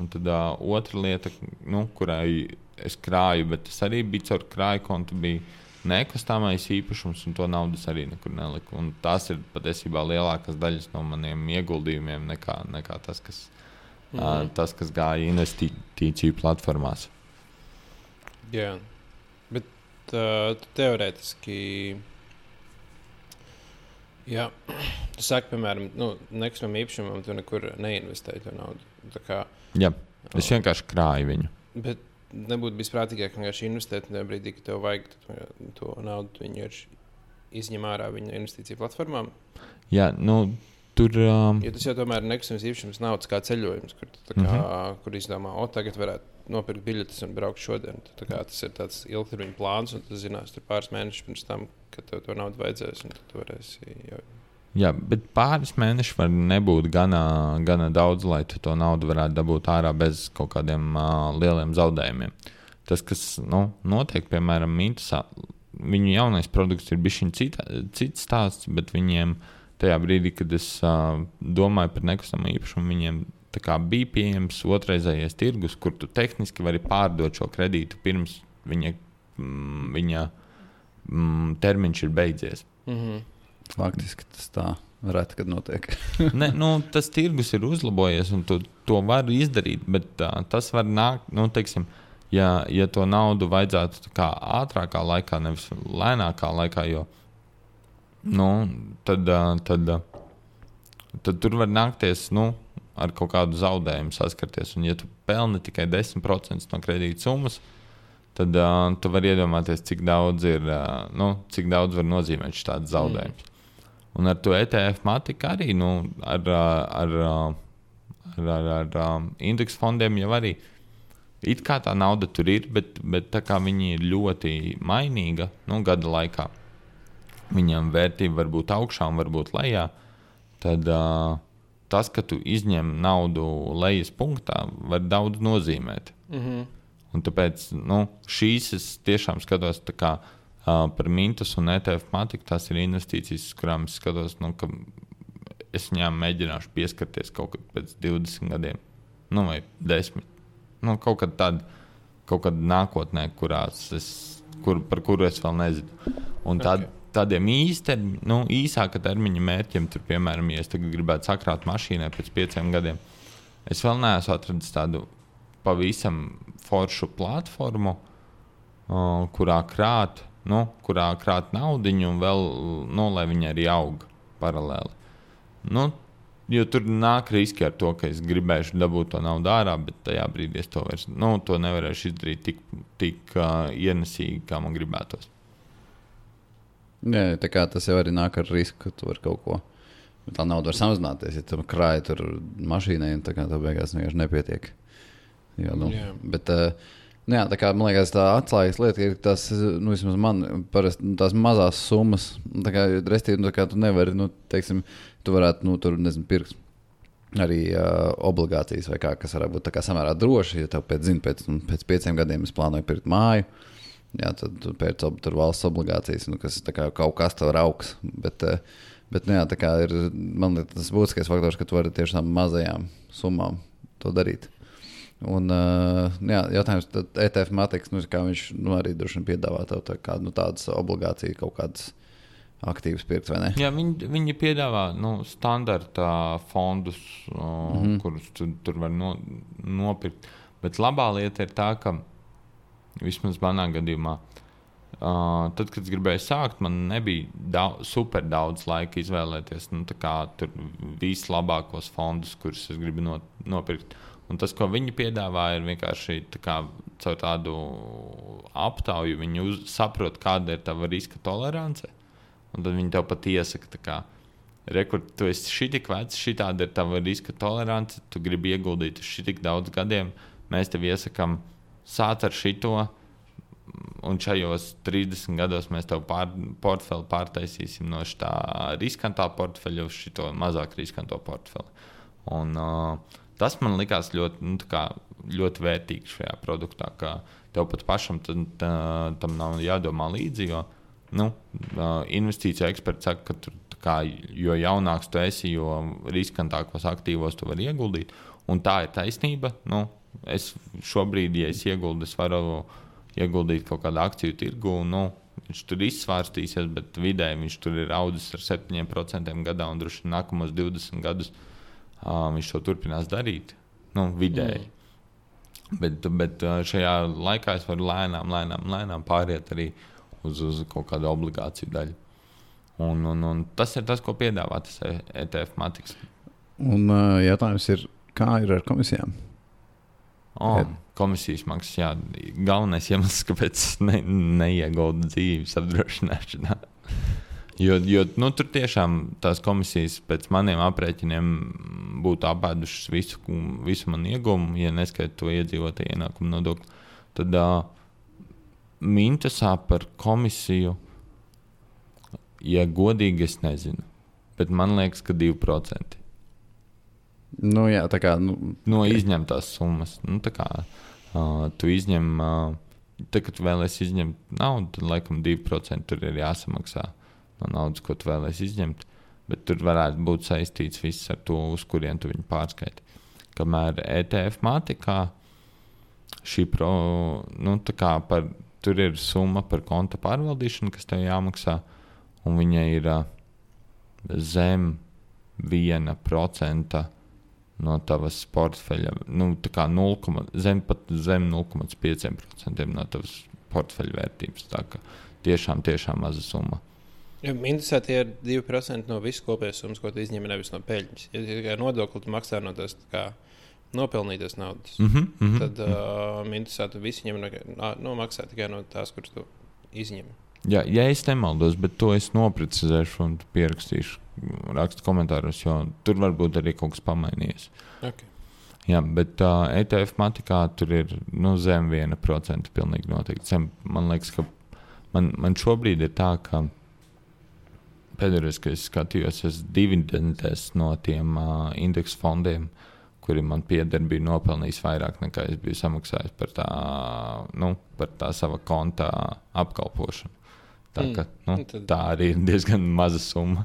S1: Un tad uh, otra lieta, nu, kurai es krāju, bet tas arī bija caur krāju kontu. Bija nekustamais īpašums, un to naudas arī nekur neliku. Un tās ir patiesībā lielākas daļas no maniem ieguldījumiem nekā, nekā tas, kas, mm. uh, tas, kas gāja investīciju platformās.
S3: Jā, bet uh, teorētiski. Jā, tu saki, piemēram, nu, nekustamam īpašumam, tu nekur neinvestēji to naudu. Kā,
S1: Jā, es vienkārši krāju viņu.
S3: Bet nebūtu bijis prātīgāk vienkārši investēt tajā brīdī, kad tev vajag to, to naudu. Viņi ir izņem ārā viņa investīciju platformām.
S1: Jā, nu, tur. Um...
S3: Jo tas jau tomēr ir nekustams īpašums, naudas kā ceļojums, kur, kā, mm -hmm. kur izdomā, o, tagad varētu nopirkt biļetes un braukt šodien. Tā kā, tas ir tāds ilgtermiņa plāns, un tas zinās pāris mēnešus pirms tam, kad tev to naudu vajadzēs. Tad tu varēsi jau
S1: Jā, bet pāris mēneši var nebūt gana, gana daudz, lai to naudu varētu dabūt ārā bez kaut kādiem uh, lieliem zaudējumiem. Tas, kas nu, notiek, piemēram, Mintusā, viņu jaunais produkts ir bijis cits stāsts, bet viņiem tajā brīdī, kad es uh, domāju par nekustamo īpašumu, viņiem bija pieejams otrreizējais tirgus, kur tu tehniski vari pārdot šo kredītu pirms viņa, viņa mm, termiņš ir beidzies.
S3: Mm -hmm.
S2: Faktiski tas tā reti, kad notiek.
S1: ne, nu, tas tirgus ir uzlabojies, un tu to var izdarīt, bet uh, tas var nākt, nu, teiksim, ja, ja to naudu vajadzētu ātrākā laikā, nevis lēnākā laikā, jo nu, tad, tad, tad tur var nākties nu, ar kaut kādu zaudējumu saskarties. Un, ja tu pelni tikai 10% no kredīta summas, tad uh, tu vari iedomāties, cik daudz, ir, uh, nu, cik daudz var nozīmēt šāds zaudējums. Mm. Un ar to ETF matiku arī nu, ar, ar, ar, ar, ar, ar indeksu fondiem jau arī. It kā tā nauda tur ir, bet, bet tā kā viņi ir ļoti mainīga nu, gada laikā, viņam vērtība var būt augšā un var būt lejā, tad uh, tas, ka tu izņem naudu lejas punktā, var daudz nozīmēt.
S3: Mm -hmm.
S1: Un tāpēc nu, šīs es tiešām skatos tā kā par mintus un ETF matiku tās ir investīcijas, kurām es skatos, nu, ka es viņām mēģināšu pieskarties kaut kad pēc 20 gadiem, nu, vai 10. Nu, kaut kad tad, kaut kādā nākotnē, kurās es, kur, par kuru es vēl nezinu. Un tad,
S3: Ok.
S1: Tādiem īstermiņa, nu, īsāka termiņa mērķiem, tur, piemēram, ja es gribētu sakrāt mašīnai pēc pieciem gadiem, es vēl neesmu atradis tādu pavisam foršu platformu, o, kurā krāt, nu, kurā krāt naudu un vēl, nu, lai viņi arī aug paralēli. Nu, jo tur nāk riski ar to, ka es gribēšu dabūt to naudu ārā, bet tajā brīdī es to vairs nu, to nevarēšu izdarīt tik, tik uh, ienesīgi, kā man gribētos.
S2: Jā, tā kā tas jau arī nāk ar risku, ka tu vari kaut ko. Bet tā nauda var samazināties, ja tu krāji tur mašīnai, un tā kā tā beigās vienkārši nepietiek. Jā, nu,
S3: Jā.
S2: Bet, uh, nu, jā, tā kā man liekas, tā atslēgas lieta ir tas, nu, vismaz man, parasti nu, tās mazās summas. Tā kā, restīvi, nu, tā kā tu nevari, nu, teiksim, tu varētu, nu, tur, nezinu, pirkt arī uh, obligācijas vai kā, kas varētu būt tā kā samērā droši. Ja tev pēc, zin, pēc, nu, pēc pieciem gadiem es plānoju pirkt māju, jā, tad tu pēc ob- tur valsts obligācijas, nu, kas kā kaut kas tev ir augsts. Bet, uh, bet nu, jā, tā kā ir man liekas, tas būtiskais faktors, ka tu vari tiešām mazajām summām to darīt. Un, uh, jā, jautājums, tad ETF Matrix, nu, kā viņš nu, arī droši vien piedāvā tev tā kā, nu, tādas obligācijas, kaut kādas aktīvas pirkt, vai ne?
S1: Jā, viņi, viņi piedāvā nu, standarta fondus, mm -hmm. kurus tu, tur var no, nopirkt. Bet labā lieta ir tā, ka vismaz manā gadījumā, uh, tad, kad es gribēju sākt, man nebija daudz, super daudz laika izvēlēties nu, tā kā tur vislabākos fondus, kurus es gribu no, nopirkt. Un tas, ko viņi piedāvā, ir vienkārši tā kā, caur tādu aptauju. Viņi uz, saprot, kāda ir tava riska tolerance. Un tad viņi tev pat iesaka, rekur, tu esi šī tik vecs, šī tāda ir tava riska tolerance, tu gribi ieguldīt uz šī tik daudz gadiem. Mēs tev iesakām, sāc ar šito, un šajos 30 gados mēs tev pār, portfeli pārtaisīsim no šā riskantā portfeļa uz šo mazāk riskanto portfeli. Un, uh, tas man likās ļoti, nu, kā ļoti vērtīgi šajā produktā, ka tev pat pašam tad, tā, tam nav jādomā līdzi. Jo, nu, investīcija eksperts saka, ka tur, kā, jo jaunāks tu esi, jo riskantākos aktīvos tu vari ieguldīt. Un tā ir taisnība. Nu, es šobrīd, ja es ieguldu, es varu ieguldīt kaut kādā akciju tirgu. Nu, viņš tur izsvārstīsies, bet vidēji viņš tur ir audzis ar 7% gadā un droši vien nākamos 20 gadus uh, viņš to turpinās darīt. Nu, vidēji. Mm. Bet, bet uh, šajā laikā es varu lēnām, lēnām, lēnām pāriet arī uz, uz kaut kādu obligāciju daļu. Un, un, un tas ir tas, ko piedāvā tas ETF matiks.
S2: Un uh, jautājums ir, kā ir ar komisijām?
S1: Oh,
S2: Bet-
S1: komisijas maksas, jā, galvenais iemesls, kāpēc ne, neieguldu dzīves apdrošināšanā. Jo, jo nu, tur tiešām tās komisijas pēc maniem aprēķiniem būtu apēdušas visu, visu manu iegūmu, ja neskaitot to iedzīvotāju ienākumu nodokli. Tad uh, Mintasā par komisiju, ja godīgi, es nezinu. Bet man liekas, ka 2%.
S2: Nu, jā, tā kā, nu,
S1: No izņemtās summas. Nu, tā kā uh, tu izņem, uh, tu vēlēsies izņemt naudu, tad laikam 2% tur ir jāsamaksā no naudas, ko tu vēlēsies izņemt. Bet tur varētu būt saistīts viss ar to, uz kurien tu viņu pārskaiti. Kamēr ETF matikā šī pro, nu, par, tur ir summa par konta pārvaldīšanu, kas tev jāmaksā, un viņa ir zem 1% no tavas portfeļa. Nu, tā kā 0, zem, zem 0,5% no tavas portfeļa vērtības. Tā kā tiešām, tiešām maza summa.
S3: Ja Interesē, tie ir 2% no visas kopējās summas, ko izņem nevis no peļņas. Ja tikai nodokli maksā no tās nopelnītas naudas, mm
S1: Mm -hmm, mm -hmm.
S3: tad uh, interesē, tu visi ņem no, no maksā tikai no tās, kuras tu izņem.
S1: Ja, ja es nemaldos, bet to es noprecizēšu un pierakstīšu, rakstu komentāros, jo tur varbūt arī kaut kas pamainījies.
S3: Okay.
S1: Jā, bet uh, ETF matikā tur ir nu, zem 1%. Pilnīgi noteikti. Zem, man liekas, ka man, man šobrīd ir tā, ka pēdējais, kad es skatījos, es dividendēs no tiem uh, indeksu fondiem, kuri man pieder, bija nopelnījis vairāk nekā es biju samaksājis par tā, nu, par tā sava konta apkalpošanu. Tā,
S3: Mm.
S1: ka, nu,
S3: Nu, tad-
S1: tā arī ir diezgan maza summa.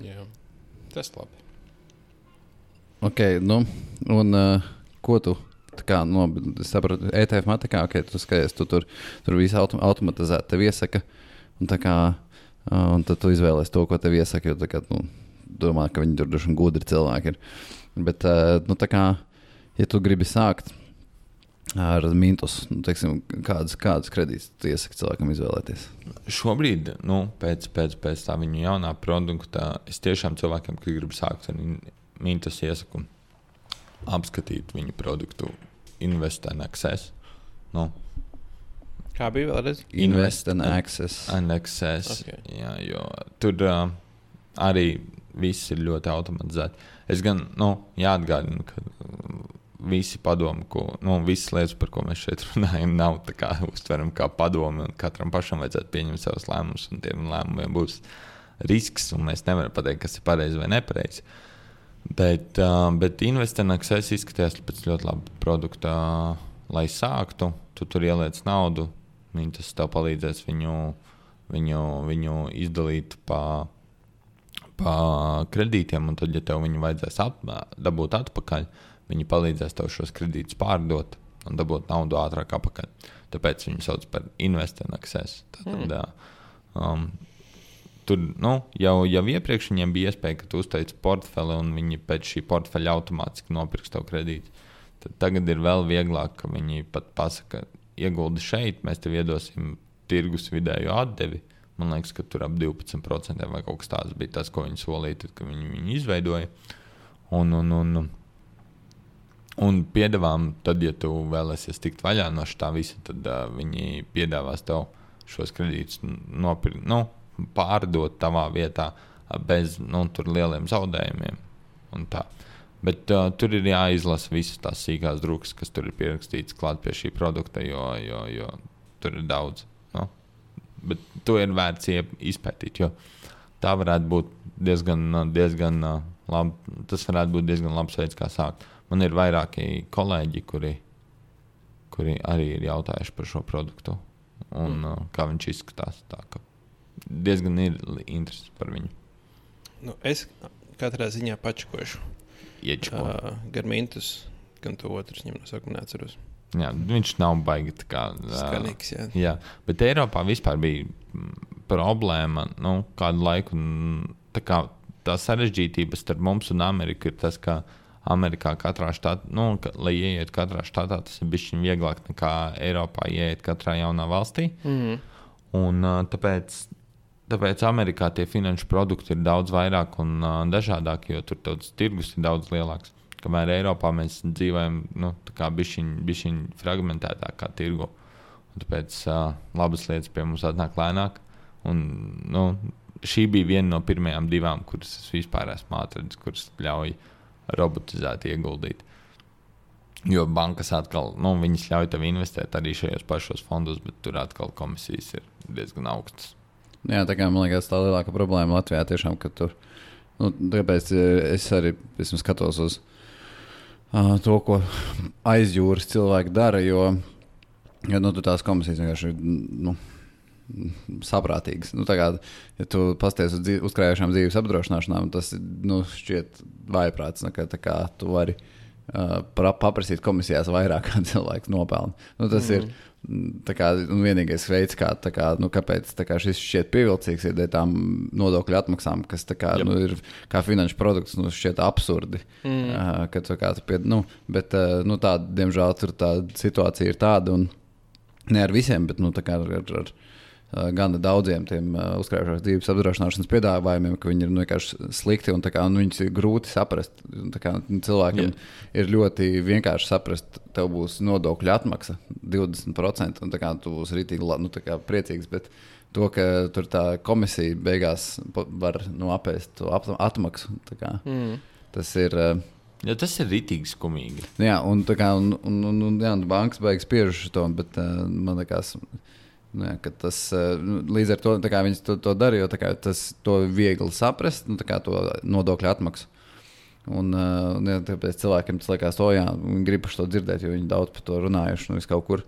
S3: Jā. Tas labi.
S2: ok, nu, un uh, ko tu Tā kā, no, es saprotu, ETF matikā, ok, tu skaties, tu tur, tur viss autom, automatizēti tev iesaka. Un, tā kā, un tad tu izvēlēsies to, ko tev iesaka. Jo, kā, nu, domā, ka viņi tur vien gudri cilvēki ir. Bet, nu, kā, ja tu gribi sākt ar mintus, nu, teiksim, kādas, kādas kredītas tu iesaki cilvēkam izvēlēties?
S1: Šobrīd, nu, pēc, pēc, pēc tā viņa jaunā produkta, es tiešām cilvēkiem, kas grib sākt ar mintus, iesaku apskatīt viņu produktu, invest in access. Nu,
S3: Kā bija vēlreiz?
S2: Invest in access.
S1: in access
S3: Ok.
S1: jā, jo tur uh, arī viss ir ļoti automatizēts. Es gan nu, jāatgādinu, ka uh, visi padomi, ko, nu, visas lietas, par ko mēs šeit runājam, nav tā kā uztveram kā padomi. Katram pašam vajadzētu pieņemt savus lēmumus, un tiem lēmumiem būs risks, un mēs nevaram pateikt, kas ir pareizi vai nepareizi. Bet, uh, bet Investinaks izskatījās pēc ļoti laba produkta, uh, lai sāktu. Tu tur ieliec naudu, viņi tas tev palīdzēs viņu, viņu, viņu izdalīt pa, pa kredītiem, un tad, ja tev viņu vajadzēs at, dabūt atpakaļ, viņi palīdzēs tev šos kredītus pārdot un dabūt naudu ātrāk atpakaļ. Tāpēc viņi sauc par Investinaks. Tad, mm. um, Tur nu, jau, jau iepriekš viņiem bija iespēja, ka tu uzteici portfeli un viņi pēc šī portfeļa automātiski nopirks tev kredītu. Tad tagad ir vēl vieglāk, ka viņi pat pasaka, ieguldi šeit, mēs tev iedosim tirgus vidēju atdevi. Man liekas, ka tur ap 12% vai kaut kas tāds bija tas, ko viņi solīja, tad, kad viņi viņu izveidoja. Un, un, un, un piedāvām, tad, ja tu vēlēsies tikt vaļā no tā visa, tad uh, viņi piedāvās tev šos kredītus nopirkt. Nu, pārdot tavā vietā bez nu, lieliem zaudējumiem. un tā. Bet uh, tur ir jāizlasa visas tās sīkās drukas, kas tur ir pierakstītas klāt pie šī produkta, jo, jo, jo tur ir daudz. Nu. Bet to ir vērts izpētīt, jo tā varētu būt diezgan, diezgan uh, labi. Tas varētu būt diezgan labs veids, kā sākt. Man ir vairāki kolēģi, kuri, kuri arī ir jautājuši par šo produktu un mm. uh, kā viņš izskatās. Tā, diezgan ir interesi par viņu.
S3: Nu, es katrā ziņā pačkošu.
S1: Iečko.
S3: Uh, gan mintus, gan to otru viņam nosaukumu neatceros.
S1: Jā, viņš nav baigi tā kā.
S3: Skanīgs, jā.
S1: Jā, bet Eiropā vispār bija mm, problēma nu, kādu laiku. mm, Tā, kā, tā sarežģītība starp mums un Ameriku ir tas, ka Amerikā katrā štatā, nu, ka, lai ieiet katrā štatā, tas ir bijis vieglāk nekā Eiropā ieiet katrā jaunā valstī.
S3: Mm -hmm.
S1: Un, tāpēc, tāpēc Amerikā tie finanšu produkti ir daudz vairāk un uh, dažādāki, jo tur tas tirgus ir daudz lielāks. Kamēr Eiropā mēs dzīvojam nu, bišķiņā fragmentētākā tirgu. Un tāpēc uh, labas lietas pie mums atnāk lēnāk. Un, nu, šī bija viena no pirmajām divām, kuras es vispār esmu atradzis, kuras ļauj robotizēti ieguldīt. Jo bankas atkal, nu, viņas ļauj tev investēt arī šajos pašos fondos, bet tur atkal komisijas ir diezgan augstas.
S2: Jā, tā kā man liekas, tā lielākā problēma Latvijā tiešām, ka tur. Nu, tāpēc eh, es arī esmu skatos uz uh, to, ko aizjūras cilvēki dara. Jo, jo nu, tās komisijas vienkārši ir nu, saprātīgas. Nu, kā, ja tu pasties uz dzīv, uzkrājušām dzīves apdrošināšanām, tas nu, šķiet vājprāts. Nu, ka, tā kā tu vari uh, pra- paprasīt komisijās vairāk, kā cilvēks nopelna. Nu, tas mm. ir tā kā, nu, vienīgais veids, kā, kā, nu, kāpēc kā šis šķiet pievilcīgs, ir tām nodokļu atmaksām, kas kā,
S1: Jep.
S2: nu, ir kā finanšu produkts, nu, šķiet absurdi. Mm. Uh, ka, tu kā, pie, nu, bet, uh, nu, tā, diemžēl, tur tā situācija ir tāda, un ne ar visiem, bet nu, ar, ar, ar gana daudziem tiem uh, uzkrājušās dzīves apdrošināšanas piedāvājumiem, ka viņi ir nu, vienkārši slikti un tā kā, nu, viņus ir grūti saprast. Un tā Kā, nu, cilvēkam
S1: Jā.
S2: yeah. ir ļoti vienkārši saprast, tev būs nodokļu atmaksa 20%, un tā kā, tu būsi rītīgi nu, tā kā priecīgs. Bet to, ka tur tā komisija beigās var nu, apēst to atmaksu, tā kā,
S3: Mm.
S2: tas ir. Uh,
S1: Ja tas ir rītīgi skumīgi.
S2: Nu Jā, un, tā kā, un, un, un, un, jā, un bankas beigas spiežu to, bet uh, man liekas, nu, jā, tas uh, līdz ar to viņas to, to dara, jo kā, tas to viegli saprast, nu, to nodokļu atmaksu. Un, un, jā, tāpēc cilvēkiem tas liekas, o, jā, viņi grib par to dzirdēt, jo viņi daudz par to runājuši nu, kaut kur.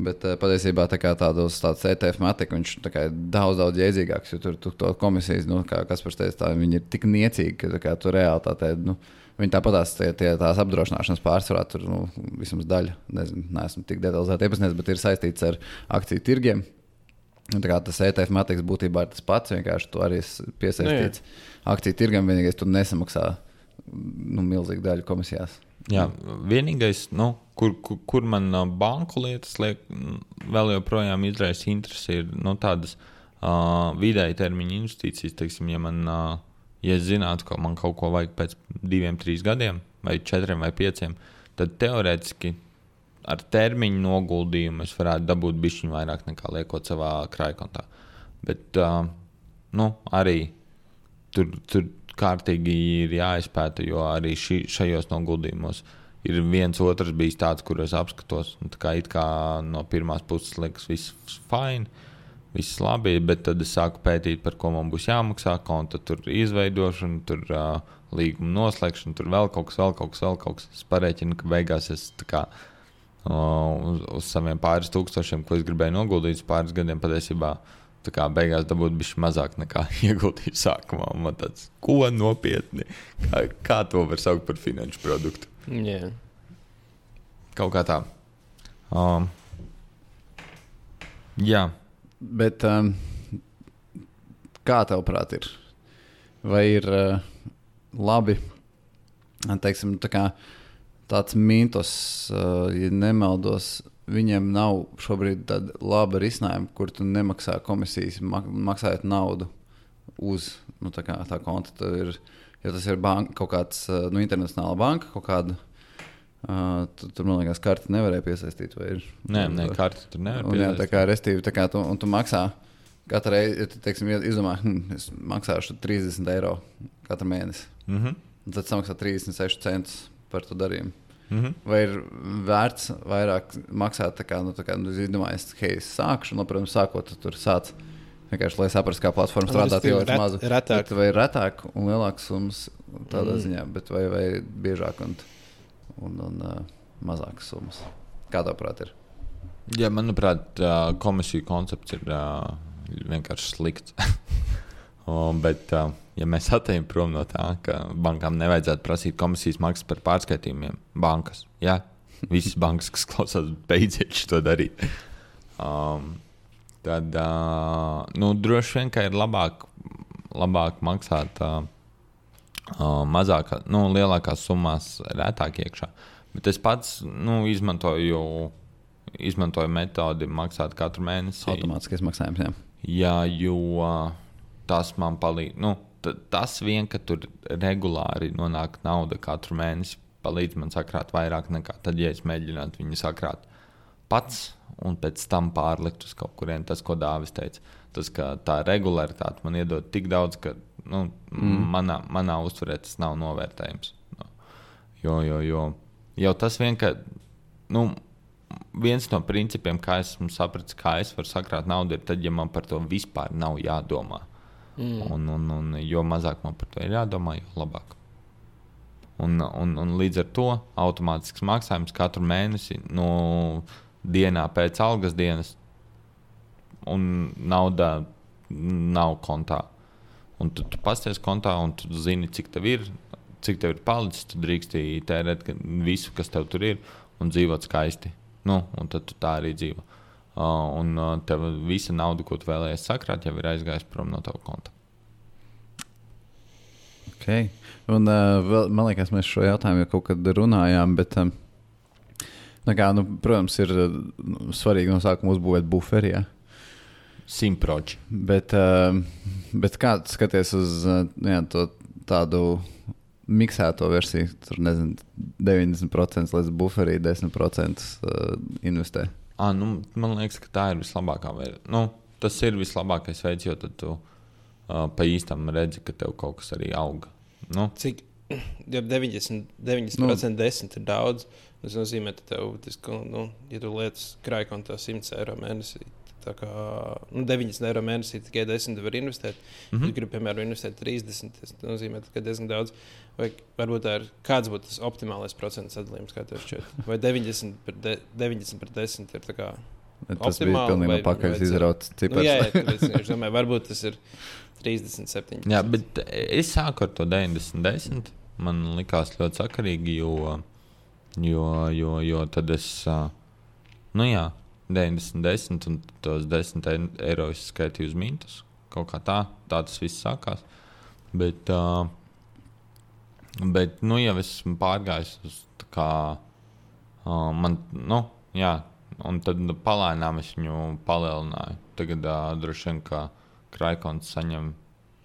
S2: Bet uh, patiesībā tā tādos tāds ETF matika, viņš kā ir daudz, daudz jēdzīgāks. Jo tur tu, to komisijas, nu, kā Kaspars teica, tā, viņi ir tik niecīgi, ka kā, tu realitātē. Nu, Viņi tāpat tās, tie, tie, tās apdrošināšanas pārsvarā, tur nu, vismaz daļa, nezinu, neesmu tik detalizēti iepazīstināts, bet ir saistīts ar akciju tirgiem. Un, tā kā tas ETF matiks būtībā ir tas pats, vienkārši tu arī piesaistīts
S3: Nu,
S2: akciju tirgam, vienīgais tu nesamaksā nu, milzīgu daļu komisijās.
S1: Jā, vienīgais, nu, kur, kur, kur man uh, banku lietas liek, mm, vēl joprojām izraisa interesi, ir nu, tādas uh, vidēji termiņa investīcijas. Teiksim, ja, man, uh, ja es zinātu, ka man kaut ko vajag pēc diviem, trīs gadiem, vai četriem vai pieciem, tad teorētiski ar termiņu noguldījumu es varētu dabūt bišķiņu vairāk nekā liekot savā krājkontā. Bet uh, nu, arī tur, tur kārtīgi ir jāizpēta, jo arī ši, šajos noguldījumos ir viens otrs bijis tāds, kur es apskatos. Tā kā, kā no pirmās puses liekas, viss fine, viss labi, bet tad es sāku pētīt, par ko man būs jāmaksā, konta tur izveidošana, tur uh, līguma noslēgšana, tur vēl kaut kas, vēl kaut kas, vēl kaut kas. Es pareiķinu, ka beigās es kā. Uh, uz, uz saviem pāris tūkstošiem, ko es gribēju noguldīt, pāris gadiem patiesībā tā kā beigās dabūt bišķi mazāk nekā ieguldīju sākumā. Man tāds, ko nopietni, kā, kā to var saukt par finanšu produktu?
S3: Jā.
S1: Kaut kā tā. Um, jā,
S2: Bet um, kā tev prāt ir? Vai ir uh, labi, teiksim, tā kā tāds mītos, uh, ja nemaldos, viņiem nav šobrīd tāda laba risinājuma, kur tu nemaksā komisijas, mak maksājot naudu uz nu, tā, kā, tā konta. Ir, jo tas ir banka, kaut kāds uh, nu, internacionāla banka, kaut kāda. Uh, tu, tur, man liekas, karti nevarēja piesaistīt. ir?
S1: nē, nē karti tur nevar
S2: Un, jā, tā kā restīvi, tā kā tu, un tu maksā katru reizi, ja teiksim, izdomā, hm, es maksāšu 30 eiro katru mēnesi.
S1: Mhm,
S2: Un tad samaksā 36 centus par to darījumu.
S1: mhm.
S2: Vai ir vērts vairāk maksāt, tā kā, nu, tā kā nu, es, hei, es sākšu, un, nu, protams, sākot, tu tur sāc. Vienkārši, lai saprastu, kā platforma
S3: Un
S2: strādā, jau ir
S3: ret-
S2: maza.
S3: retāk.
S2: Vai retāk un lielāks summas tādā
S3: Mm.
S2: mm. ziņā, bet vai, vai biežāk un, un, un uh, mazākas summas? Kā tev prāt ir?
S1: Jā, manuprāt, ā, komisiju koncepts ir ā, vienkārši slikts. Un, bet, ā, ja mēs atejam prom no tā, ka bankām nevajadzētu prasīt komisijas maksas par pārskaitījumiem, bankas, jā, visas bankas, kas klausās, beidziet to darīt. Um, tad uh, nu, droši vien, ir labāk, labāk maksāt uh, uh, mazāk, nu, lielākās summās, retāk iekšā. Bet es pats nu, izmantoju, izmantoju metodi maksāt katru mēnesi.
S2: Automātiskais maksājums, jā.
S1: Jā, jo tas man palīdz. Nu, tas vien, ka tur regulāri nonāk nauda katru mēnesi, palīdz man sakrāt vairāk nekā tad, ja es mēģinātu viņu sakrāt pats un pēc tam pārlikt uz kaut kurien. Tas, ko Dāvis teica, tas, ka tā regularitāte man iedod tik daudz, ka nu, mm. manā, manā uztverē tas nav novērtējams. Nu, jo, jo, jo jau tas vien, ka. Nu, viens no principiem, kā esmu sapratis, kā es varu sakrāt naudu, ir tad, ja man par to vispār nav jādomā. Mm. Un, un, un jo mazāk man par to ir jādomā, jo labāk. Un, un, un līdz ar to automātisks maksājums katru mēnesi no dienā pēc algas dienas, un nauda nav kontā. Un tu, tu pasties kontā, un tu zini, cik tev ir, cik tev ir palicis. Tu drīksti tērēt visu, kas tev tur ir, un dzīvot skaisti. Nu, un tad tu tā arī dzīvo. Uh, un uh, tev visa nauda, ko tu vēlējies sakrāt, jau ir aizgājusi prom no tava konta.
S2: Okay. Un, uh, vēl, man liekas, mēs šo jautājumu jau kaut kad runājām, bet, um, nu kā, nu, protams, ir nu, svarīgi no sākuma uzbūvēt buferi. Ja?
S1: Simproči.
S2: Bet, uh, bet kā skaties uz uh, jā, to tādu miksēto versiju? Tur nezinu, 90% līdz buferī, 10% uh, investē.
S1: À, nu, man liekas, ka tā ir vislabākā veidā. Nu, tas ir vislabākais veids, jo tad tu uh, pa īstam redzi, ka tev kaut kas arī aug. Nu,
S3: Cik ja 90, 90%
S2: Nu.
S3: nu, 10 ir daudz. Tas nozīmē, ka tev, tas, nu, ja tu lietas krājkontā 100 eiro mēnesī, tā kā nu, 90 eiro mēnesī tikai 10 var investēt. Mm
S1: Mhm.
S3: -hmm. Ja gribi, piemēram, investēt 30, tas nozīmē, ka diezgan daudz. Vai varbūt tā ir kāds būtu tas optimālais procentu sadalījums, kā tev šķiet? Vai 90 par, de, 90 par 10 ir tā kā
S2: Tas bija pilnībā
S3: vai
S2: pakaļ izrauts
S3: Nu,
S2: cipars.
S3: jā, jā tāpēc es domāju, varbūt tas ir 37.
S1: Jā, bet es sāku ar to 90, 10. Man likās ļoti sakarīgi, jo, jo, jo, jo tad es, nu jā, 90, 10 un tos 10 ei- eiro es skaitīju uz mintus. Kaut kā tā, tā tas viss sākās. Bet, bet nu jau esmu pārgājis uz tā kā man, nu, jā, un tad palēnām es viņu palielināju. Tagad droši vien, ka krājkons saņem,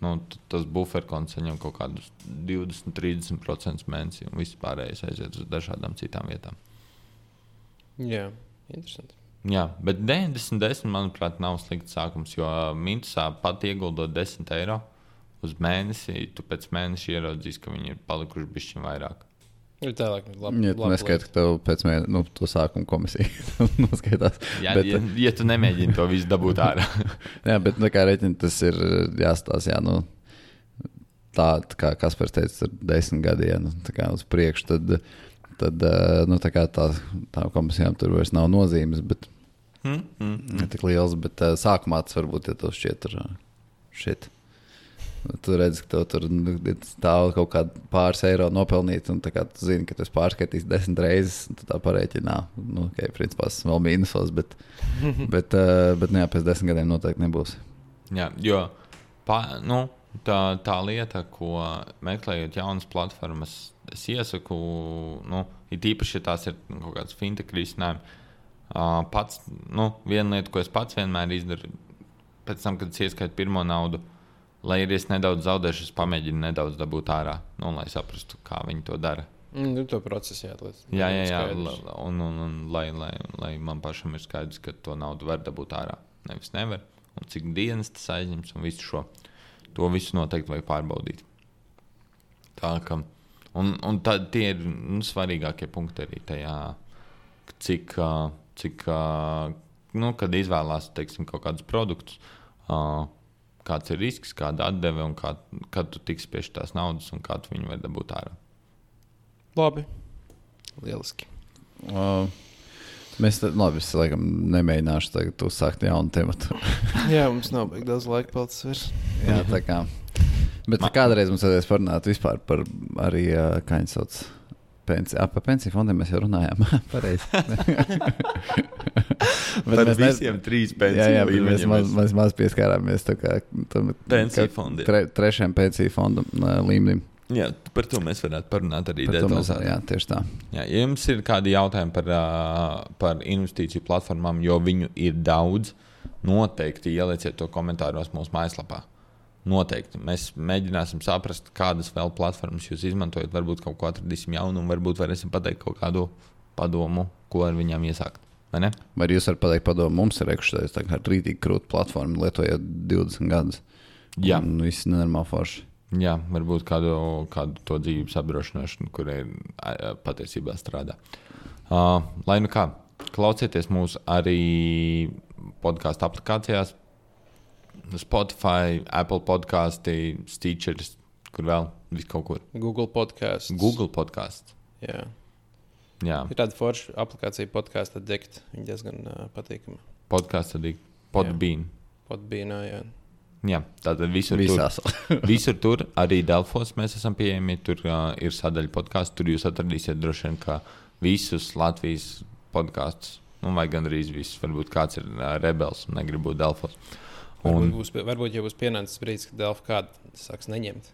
S1: nu, tas buferkons saņem kaut kādus 20-30% mēnesī, un viss pārējais aiziet uz dažādām citām vietām.
S3: Jā, interesanti.
S1: Jā, bet 90, 10, manuprāt, nav slikts sākums, jo minusā pat ieguldot 10 eiro uz mēnesi, tu pēc mēneša ieraudzīsi, ka viņi ir palikuši bišķi vairāk.
S3: Ir tālāk, labi.
S2: Ja tu neskaiti, ka tev pēc mēneša, nu, to sākuma komisija noskaitās.
S1: Jā,
S2: Bet,
S1: ja, ja tu nemēģini to visu dabūt ārā.
S2: Jā, bet tā kā reķina, tas ir jāstāsta. Jā, nu, tā tā kā Kaspars teica, tur desmit gadi ja, nu, tā kā uz priekšu. Tad, tad nu, tā kā tā, tā komisijām tur vairs nav nozīmes, bet
S1: Hmm? Hmm?
S2: ne tik liels. Bet sākumā tas varbūt ja tev šķiet, tur šeit. Tu redzi, ka tev tur nu, stāv kaut kāda pāris eiro nopelnīt, un tā kā tu zini, ka tu esi pārskaitījis desmit reizes, un tu tā parēķinā. Nu, okay, principā tas vēl mīnusos, bet, bet, uh, bet nu, jā, pēc desmit gadiem noteikti nebūs.
S1: Jā, jo pa, nu, tā, tā lieta, ko meklējot jaunas platformas, es iesaku, nu, ir īpaši, ja tās ir nu, kaut kādas fintech risinājumi. Uh, pats, nu, viena lieta, ko es pats vienmēr izdaru, pēc tam, kad es ieskaitu pirmo naudu, lai arī es nedaudz zaudēšu, es pamēģinu nedaudz dabūt ārā, nu, lai saprastu, kā viņi to dara.
S3: Mm, nu, to procesu jāatliek.
S1: Jā, jā, jā un, un, un lai, lai, lai man pašam ir skaidrs, ka to naudu var dabūt ārā. Nevis nevar, un cik dienas tas aizņems, un visu šo. To visu noteikti vajag pārbaudīt. Tā kā, un, un tad tie ir nu, svarīgākie punkti arī tajā, cik, cik nu, kad izvēlās teiksim, kaut kādus produktus. ā, Kāds ir risks, kāda atdeve un kā, kad tu tiksi pie šīs naudas un kā tu viņu vari dabūt ārā.
S3: Labi. Lieliski.
S2: Uh, mēs tam, labi, es laikam nemēģināšu tagad uzsākt jaunu tematu.
S3: jā, mums nav baigi daudz laika palicis.
S2: Jā, tā kā. Bet
S1: Ma-
S2: kādreiz mums vajadzēs parunāt vispār par arī, uh, kā viņi sauc, pensiju. Ap pensiju fondiem mēs jau runājām. Pareizi. Bet mēs ne-
S1: trīs
S2: Jā, jā, bet mēs maz, maz, maz pieskārāmies tam
S1: Pensiju fondiem.
S2: Tre, trešajam pensiju fondu uh, līmenim.
S1: Jā, par to mēs varētu parunāt arī
S2: Par
S1: detalizētāk.
S2: Jā, tieši tā.
S1: Jā, ja jums ir kādi jautājumi par, par investīciju platformām, jo viņu ir daudz, noteikti ielieciet to komentāros mūsu mājaslapā. Noteikti. Mēs mēģināsim saprast, kādas vēl platformas jūs izmantojat. Varbūt kaut ko atradīsim jaunu, un varbūt varēsim pateikt kaut kādu padomu, ko ar viņiem iesākt. Vai ne?
S2: Vai jūs varat pateikt, padomu, mums ir ekšķis, tā kā rītīgi krūta platforma, lietojot 20 gadus.
S1: Jā.
S2: Un viss nenormāli forši.
S1: Jā, varbūt kādu, kādu to dzīves apdrošināšanu, kur ir patiesībā strādā. Uh, lai nu kā, klausieties mūs arī podkāstu aplikācijās, Spotify, Apple podkāstī, Stitchers, kur vēl vis kaut kur.
S3: Google podkāsts.
S1: Google podkāsts.
S3: Jā.
S1: Jā,
S3: Ir tāda forša aplikācija podkāstu degt. Viņa diezgan uh, patīkama.
S1: podkāsts arī Podbean.
S3: Podbīnā, jā.
S1: Jā, tātad visur tur.
S2: Visās.
S1: Visur tur, arī Delfos mēs esam pieejami. Tur uh, ir sadaļa podkāstu. Tur jūs atradīsiet droši vien visus Latvijas podkāstus. Nu, vai gandrīz visus. Varbūt kāds ir uh, rebels un negrib būt Delfos.
S3: Varbūt,
S1: Un,
S3: būs, varbūt jau būs pienācis brīdis, kad Delfa kādu sāks neņemt.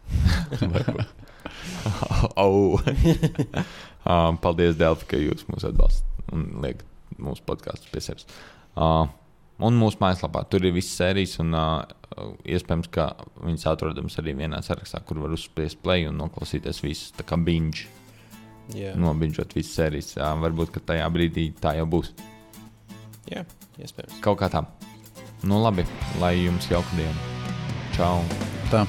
S1: oh. um, paldies, Delfi, ka jūs mūs atbalstat un liekat mūsu podkāstus pie sevis. Uh, un mūsu mājaslapā tur ir visas sērijas, un uh, iespējams, ka viņas atrodamas arī vienā sarakstā, kur var uzspiest play un noklausīties visas. Tā kā binge,
S3: Jā,
S1: nobinžot visas sērijas. Uh, varbūt, tajā brīdī tā jau būs.
S3: jā iespējams.
S1: Kaut kā tā. Nu, labi, lai jums jauka diena. Čau!
S2: Tā.